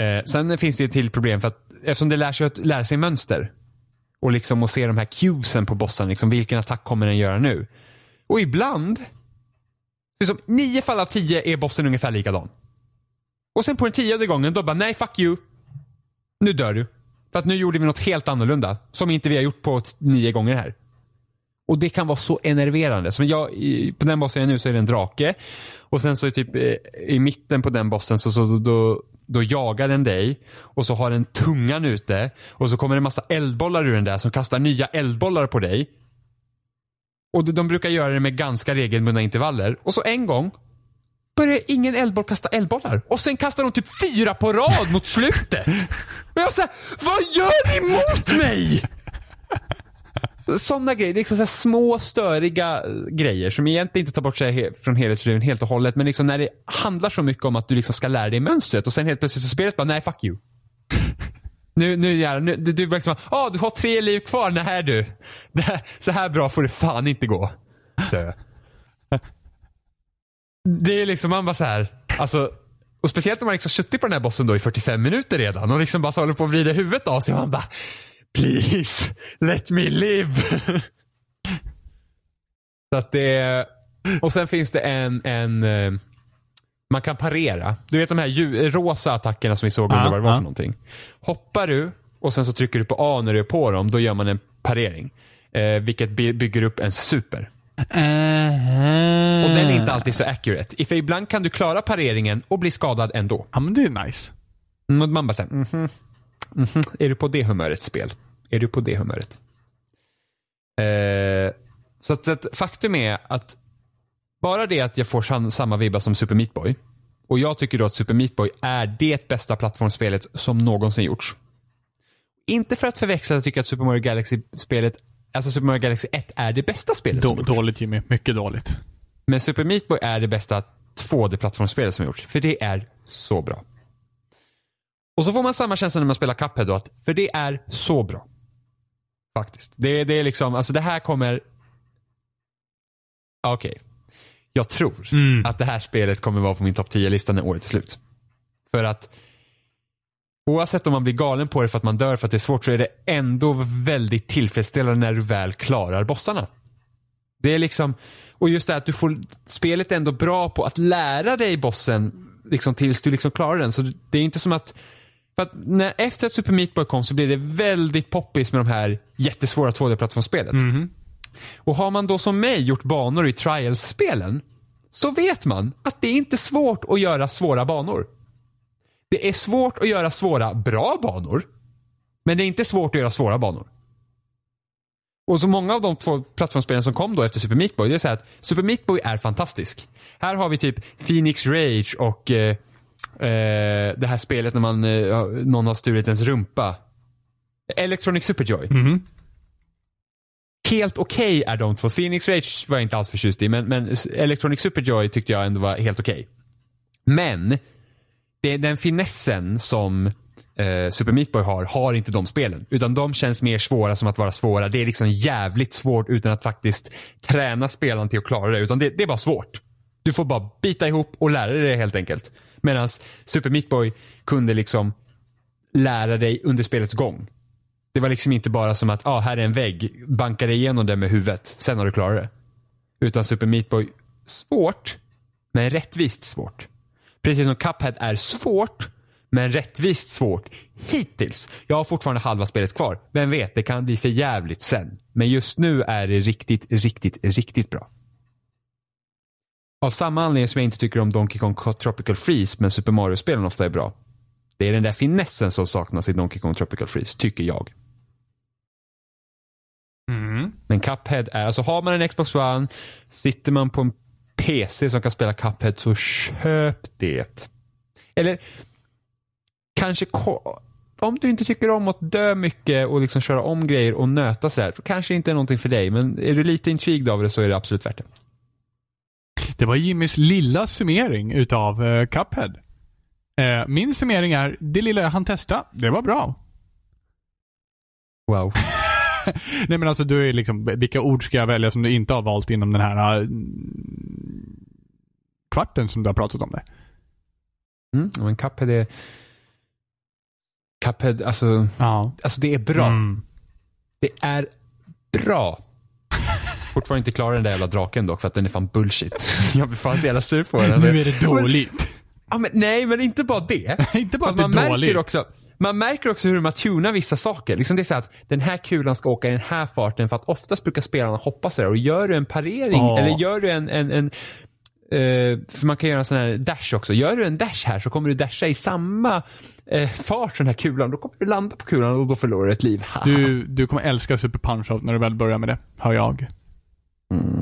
Eh, sen finns det ett till problem för att eftersom det lär sig att lära sig mönster. Och liksom att se de här cuesen på bossen. Liksom, vilken attack kommer den göra nu? Och ibland, liksom, nio fall av tio är bossen ungefär likadan. Och sen på den tionde gången, då bara nej fuck you. Nu dör du. För att nu gjorde vi något helt annorlunda. Som inte vi har gjort på nio gånger här. Och det kan vara så enerverande. Som jag, på den bossen jag är nu så är det en drake. Och sen så är typ eh, i mitten på den bossen så, så då, då jagar den dig. Och så har den tungan ute. Och så kommer det en massa eldbollar ur den där som kastar nya eldbollar på dig. Och de brukar göra det med ganska regelbundna intervaller. Och så en gång börjar ingen eldboll kasta eldbollar. Och sen kastar de typ fyra på rad mot slutet. Och jag säger, vad gör ni mot mig? Sådana grejer, det är liksom så här små störiga eh, grejer som egentligen inte tar bort sig från helhetsbilden helt och hållet. Men liksom när det handlar så mycket om att du liksom ska lära dig mönstret och sen helt plötsligt så spelet bara, nej fuck you. Nu, nu jävlar, nu, du, du liksom, ah du har tre liv kvar, nej du. Det här, så här bra får det fan inte gå. Dö. Det är liksom, man bara så här, alltså, och speciellt när man liksom suttit på den här bossen då i 45 minuter redan och liksom bara så håller på att vrida huvudet av sig. Man bara, please, let me live. så att det, och sen finns det en, en, eh, man kan parera. Du vet de här rosa attackerna som vi såg under Ja, vad det var ja. för någonting. Hoppar du och sen så trycker du på A när du är på dem, då gör man en parering. Eh, vilket by- bygger upp en super. Och den är inte alltid så accurate. För ibland kan du klara pareringen och bli skadad ändå. Ja, men det är nice. Mm, Man bara såhär, mhm, mhm, är du på det humöret spel? Är du på det humöret? Eh, så att, att faktum är att bara det att jag får sam, samma vibbar som Super Meat Boy och jag tycker då att Super Meat Boy är det bästa plattformsspelet som någonsin gjorts. Inte för att förväxla att jag tycker att Super Mario Galaxy-spelet, alltså Super Mario Galaxy 1 är det bästa spelet Då, dåligt Jimmy. Mycket dåligt. Men Super Meat Boy är det bästa 2D-plattformsspelet som gjorts. För det är så bra. Och så får man samma känsla när man spelar Cuphead då, att, för det är så bra. Faktiskt. Det, det är liksom, alltså det här kommer... Okej. Jag tror Mm. att det här spelet kommer vara på min topp 10-lista när året är slut. För att oavsett om man blir galen på det för att man dör för att det är svårt så är det ändå väldigt tillfredsställande när du väl klarar bossarna. Det är liksom, och just det här att du får, spelet är ändå bra på att lära dig bossen liksom tills du liksom klarar den. Så det är inte som att, för att när, efter att Super Meat Boy kom så blev det väldigt poppis med de här jättesvåra 2D-plattformsspelet. Och har man då som mig gjort banor i Trials-spelen så vet man att det är inte svårt att göra svåra banor. Det är svårt att göra svåra, bra banor. Men det är inte svårt att göra svåra banor. Och så många av de två plattformsspelen som kom då efter Super Meat Boy, det är så här att Super Meat Boy är fantastisk. Här har vi typ Phoenix Rage och eh, eh, det här spelet när man, eh, någon har stulit ens rumpa. Electronic Superjoy. Mhm. Helt okej är de två. Phoenix Rage var jag inte alls förtjust i, men, men Electronic Superjoy tyckte jag ändå var helt okej. Men, det den finessen som eh, Super Meat Boy har, har inte de spelen. Utan de känns mer svåra som att vara svåra. Det är liksom jävligt svårt utan att faktiskt träna spelaren till att klara det. Utan det, det är bara svårt. Du får bara bita ihop och lära dig det helt enkelt. Medan Super Meat Boy kunde liksom lära dig under spelets gång. Det var liksom inte bara som att, ah, här är en vägg, banka dig igenom den med huvudet, sen har du klarat det. Utan Super Meat Boy, svårt, men rättvist svårt. Precis som Cuphead är svårt, men rättvist svårt. Hittills. Jag har fortfarande halva spelet kvar. Vem vet, det kan bli för jävligt sen. Men just nu är det riktigt, riktigt, riktigt bra. Av samma anledning som jag inte tycker om Donkey Kong Tropical Freeze, men Super Mario-spelen ofta är bra. Det är den där finessen som saknas i Donkey Kong Tropical Freeze, tycker jag. Mm. Men Cuphead är, alltså har man en Xbox One, sitter man på en PC som kan spela Cuphead så köp det. Eller kanske om du inte tycker om att dö mycket och liksom köra om grejer och nöta sådär, så kanske det inte är någonting för dig. Men är du lite intrigued av det så är det absolut värt det. Det var Jimmys lilla summering utav uh, Cuphead. Eh, min summering är, det lilla jag hann testa, det var bra. Wow. Nej men alltså du är liksom, vilka ord ska jag välja som du inte har valt inom den här eh, kvarten som du har pratat om det? Mm, men Cuphead är... Cuphead, alltså, Ja. alltså det är bra. Mm. Det är bra. Fortfarande inte klar den där jävla draken dock för att den är fan bullshit. Jag blir fan så jävla sur på den. Nu är det dåligt. Ja, men, nej, men inte bara det. inte bara att det man är dåligt. märker också man märker också hur man tunar vissa saker. Liksom det är så att den här kulan ska åka i den här farten för att oftast brukar spelarna hoppa sådär och gör du en parering Ja. eller gör du en, en, en eh, för man kan göra en sån här dash också. Gör du en dash här så kommer du dasha i samma eh, fart som den här kulan. Då kommer du landa på kulan och då förlorar du ett liv. Du, du kommer älska Super Punch-Out när du väl börjar med det, hör jag.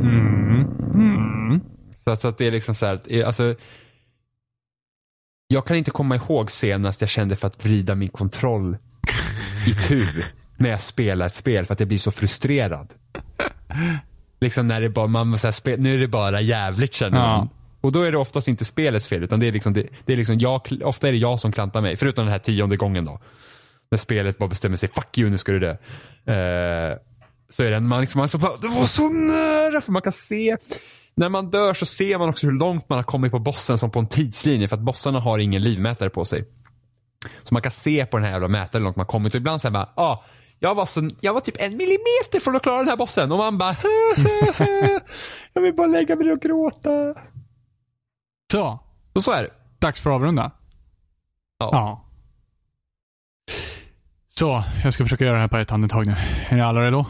Mm. Mm. Så, så att det är liksom så här, att, eh, alltså. Jag kan inte komma ihåg senast jag kände för att vrida min kontroll i tur när jag spelar ett spel för att jag blir så frustrerad. Liksom när det bara, man så här, nu är det bara jävligt känner Ja. man. Och då är det oftast inte spelets fel utan det är liksom, det, det är liksom jag, ofta är det jag som klantar mig. Förutom den här tionde gången då. När spelet bara bestämmer sig, fuck you nu ska du dö. Eh, så är det, man liksom, man så bara, det var så nära för man kan se. När man dör så ser man också hur långt man har kommit på bossen som på en tidslinje för att bossarna har ingen livmätare på sig. Så man kan se på den här jävla mätaren hur långt man kommit. Och ibland säger man, ja, ah, jag, var så, jag var typ en millimeter från att klara den här bossen. Och man bara, jag vill bara lägga mig och gråta. Så, Och så är det. dags för att avrunda. Ja. Ja. Så, jag ska försöka göra det här på ett andetag nu. Är ni alla redo?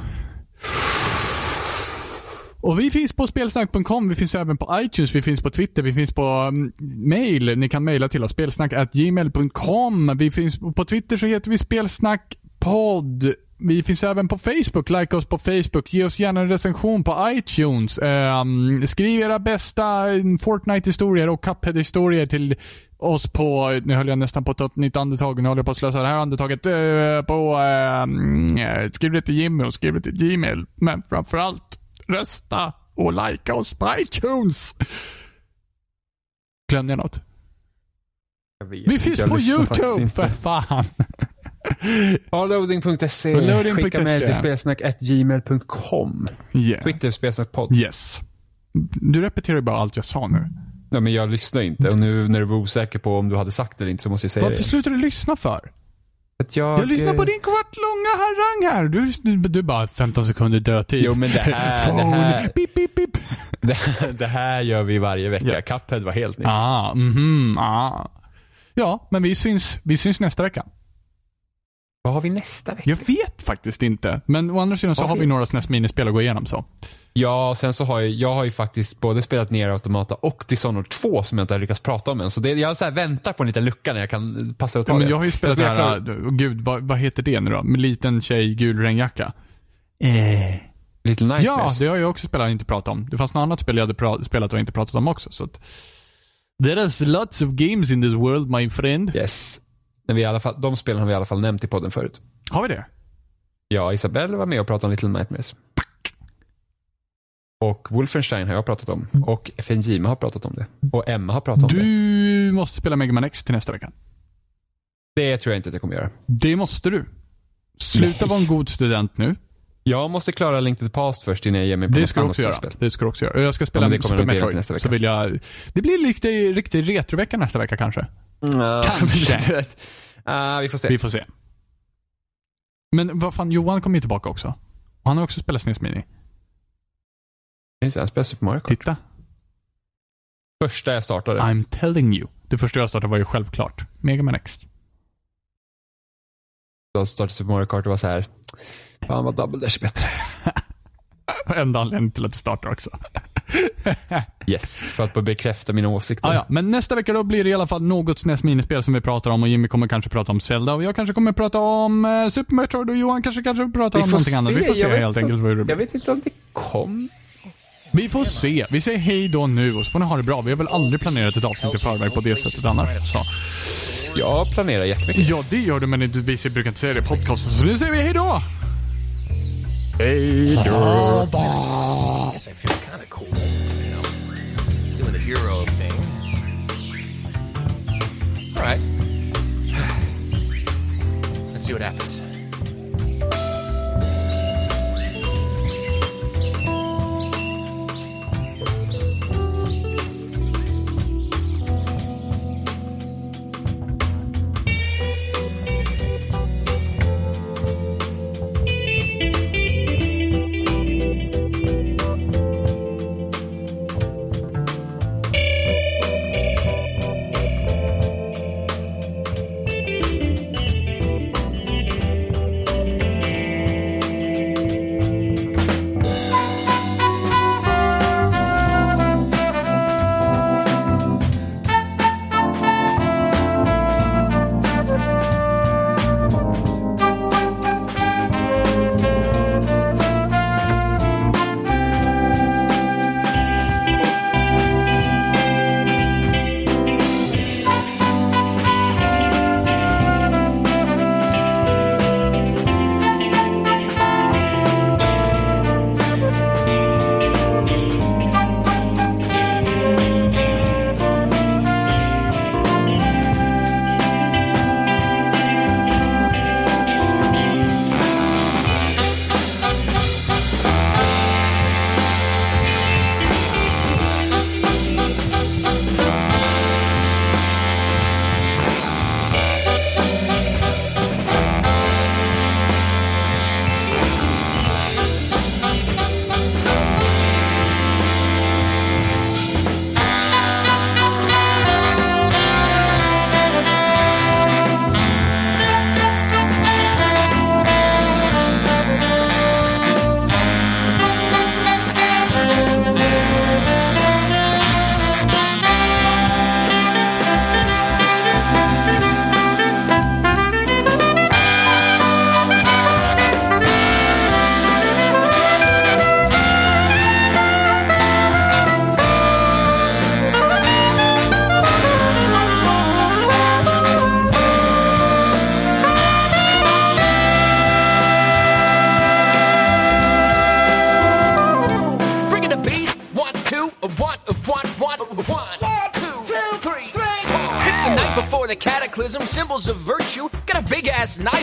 Och vi finns på spelsnack.com, vi finns även på iTunes, vi finns på Twitter, vi finns på mm, mail. Ni kan mejla till oss, spelsnack.gmail.com. Vi finns på Twitter så heter vi spelsnackpodd. Vi finns även på Facebook, like oss på Facebook. Ge oss gärna en recension på iTunes. Um, skriv era bästa mm, Fortnite-historier och Cuphead-historier till oss på, nu höll jag nästan på att ta ett nytt andetag, nu håller jag på att slösa det här andetaget uh, på, uh, skriv det till Jimmy och skriv det till Gmail. Men framförallt, rösta och likea oss på iTunes. Glömde jag något? Jag Vi finns på YouTube, för fan. Ja, loading.se. På loading.se. Skicka mejl till spelsnack.gmail.com. Yeah. Twitter spelsnackpodd. Yes. Du repeterar bara allt jag sa nu. Ja, men jag lyssnar inte och nu när du var osäker på om du hade sagt det eller inte så måste jag säga Varför det. slutar du lyssna för? Att jag, Jag lyssnar på eh, din kvartlånga harang här. Du, du, bara 15 sekunder dödtid. Jo, men det här- det här- Pip, pip, pip. Det, det här gör vi varje vecka. Ja. Cuphead var helt nytt. Ah, mhm, ah. Ja, men vi syns, vi syns nästa vecka. Vad har vi nästa vecka? Jag vet faktiskt inte. Men å andra sidan så har vi några SNES minispel att gå igenom så. Ja, sen så har jag, jag har ju faktiskt både spelat ner Automata och Dishonored 2 som jag inte har lyckats prata om än. Så det, jag så väntar på en liten lucka när jag kan passa och ta Ja, men det. jag har ju spelat det här, äh, gud, vad, vad heter det nu då? Med liten tjej, gul regnjacka. Little Ja, Nightmares. det har jag också spelat och inte pratat om. Det fanns något annat spel jag hade spelat och inte pratat om också. Så att... There is lots of games in this world, my friend. Yes. Men vi i alla fall, de spelen har vi i alla fall nämnt i podden förut. Har vi det? Ja, Isabelle var med och pratade om Little Nightmares. Och Wolfenstein har jag pratat om. Och Fenjima har pratat om det. Och Emma har pratat om det. Du måste spela Mega Man X till nästa vecka. Det tror jag inte att jag kommer göra. Det måste du. Sluta Nej. vara en god student nu. Jag måste klara Link to the Past först innan jag ger mig på Det något ska annat också göra. spel. Det ska du också göra. Jag ska spela Ja, Super Metroid. nästa vecka. Så vill jag... Det blir lite riktig retrovecka nästa vecka kanske. Kanske. Ah, vi får se. Vi får se. Men vad fan, Johan kommer ju tillbaka också. Han har också spelat SNES Mini. Just det, Han spelar Super Mario Kart. Titta. Första jag startade. I'm telling you. Det första jag startade var ju självklart. Mega Man X. Jag startade Super Mario Kart och var så här. Fan vad Double Dash är bättre. Enda anledningen till att det startar också. Yes, för att bekräfta mina åsikter. Ah, ja. Men nästa vecka då blir det i alla fall något SNES minispel som vi pratar om och Jimmy kommer kanske prata om Zelda och jag kanske kommer prata om eh, Super Metroid och Johan kanske kanske pratar Vi om någonting se. annat. Vi får se Jag vet helt inte- enkelt vad det Jag vet inte om det kom. Vi får se. Vi säger hej då nu och så får ni ha det bra. Vi har väl aldrig planerat ett avsnitt i förväg på det sättet annars. Så. Jag planerar jättemycket. Ja, det gör du, men vi brukar inte säga det i podcasten. Så nu säger vi hej då! Då! guess I feel kind of cool, you know, doing the hero thing. All right. Let's see what happens.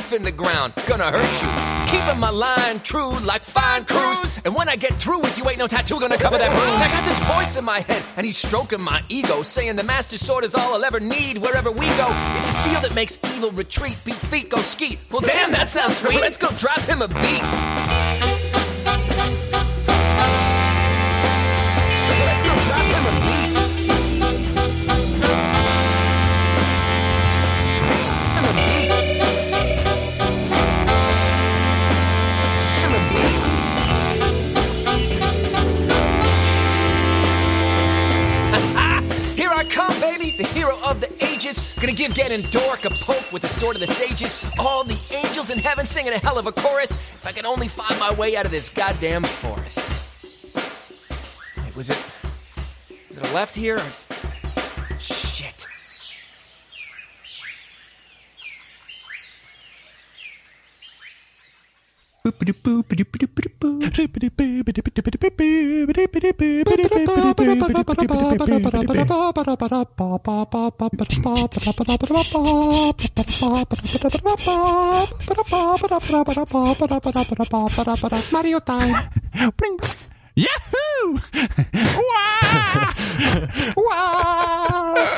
Knife in the ground, gonna hurt you. Keeping my line true like fine cruise. And when I get through with you, ain't no tattoo gonna cover that bruise. I got this voice in my head, and he's stroking my ego, saying the master sword is all I'll ever need wherever we go. It's a steel that makes evil retreat, beat feet, go skeet. Well, damn, that sounds sweet. Let's go drop him a beat. Give Ganondorf a poke with the sword of the sages. All the angels in heaven singing a hell of a chorus. If I could only find my way out of this goddamn forest. Wait, was it. Was it a left here? Or... Shit. Mario time. Yahoo! wow! wow!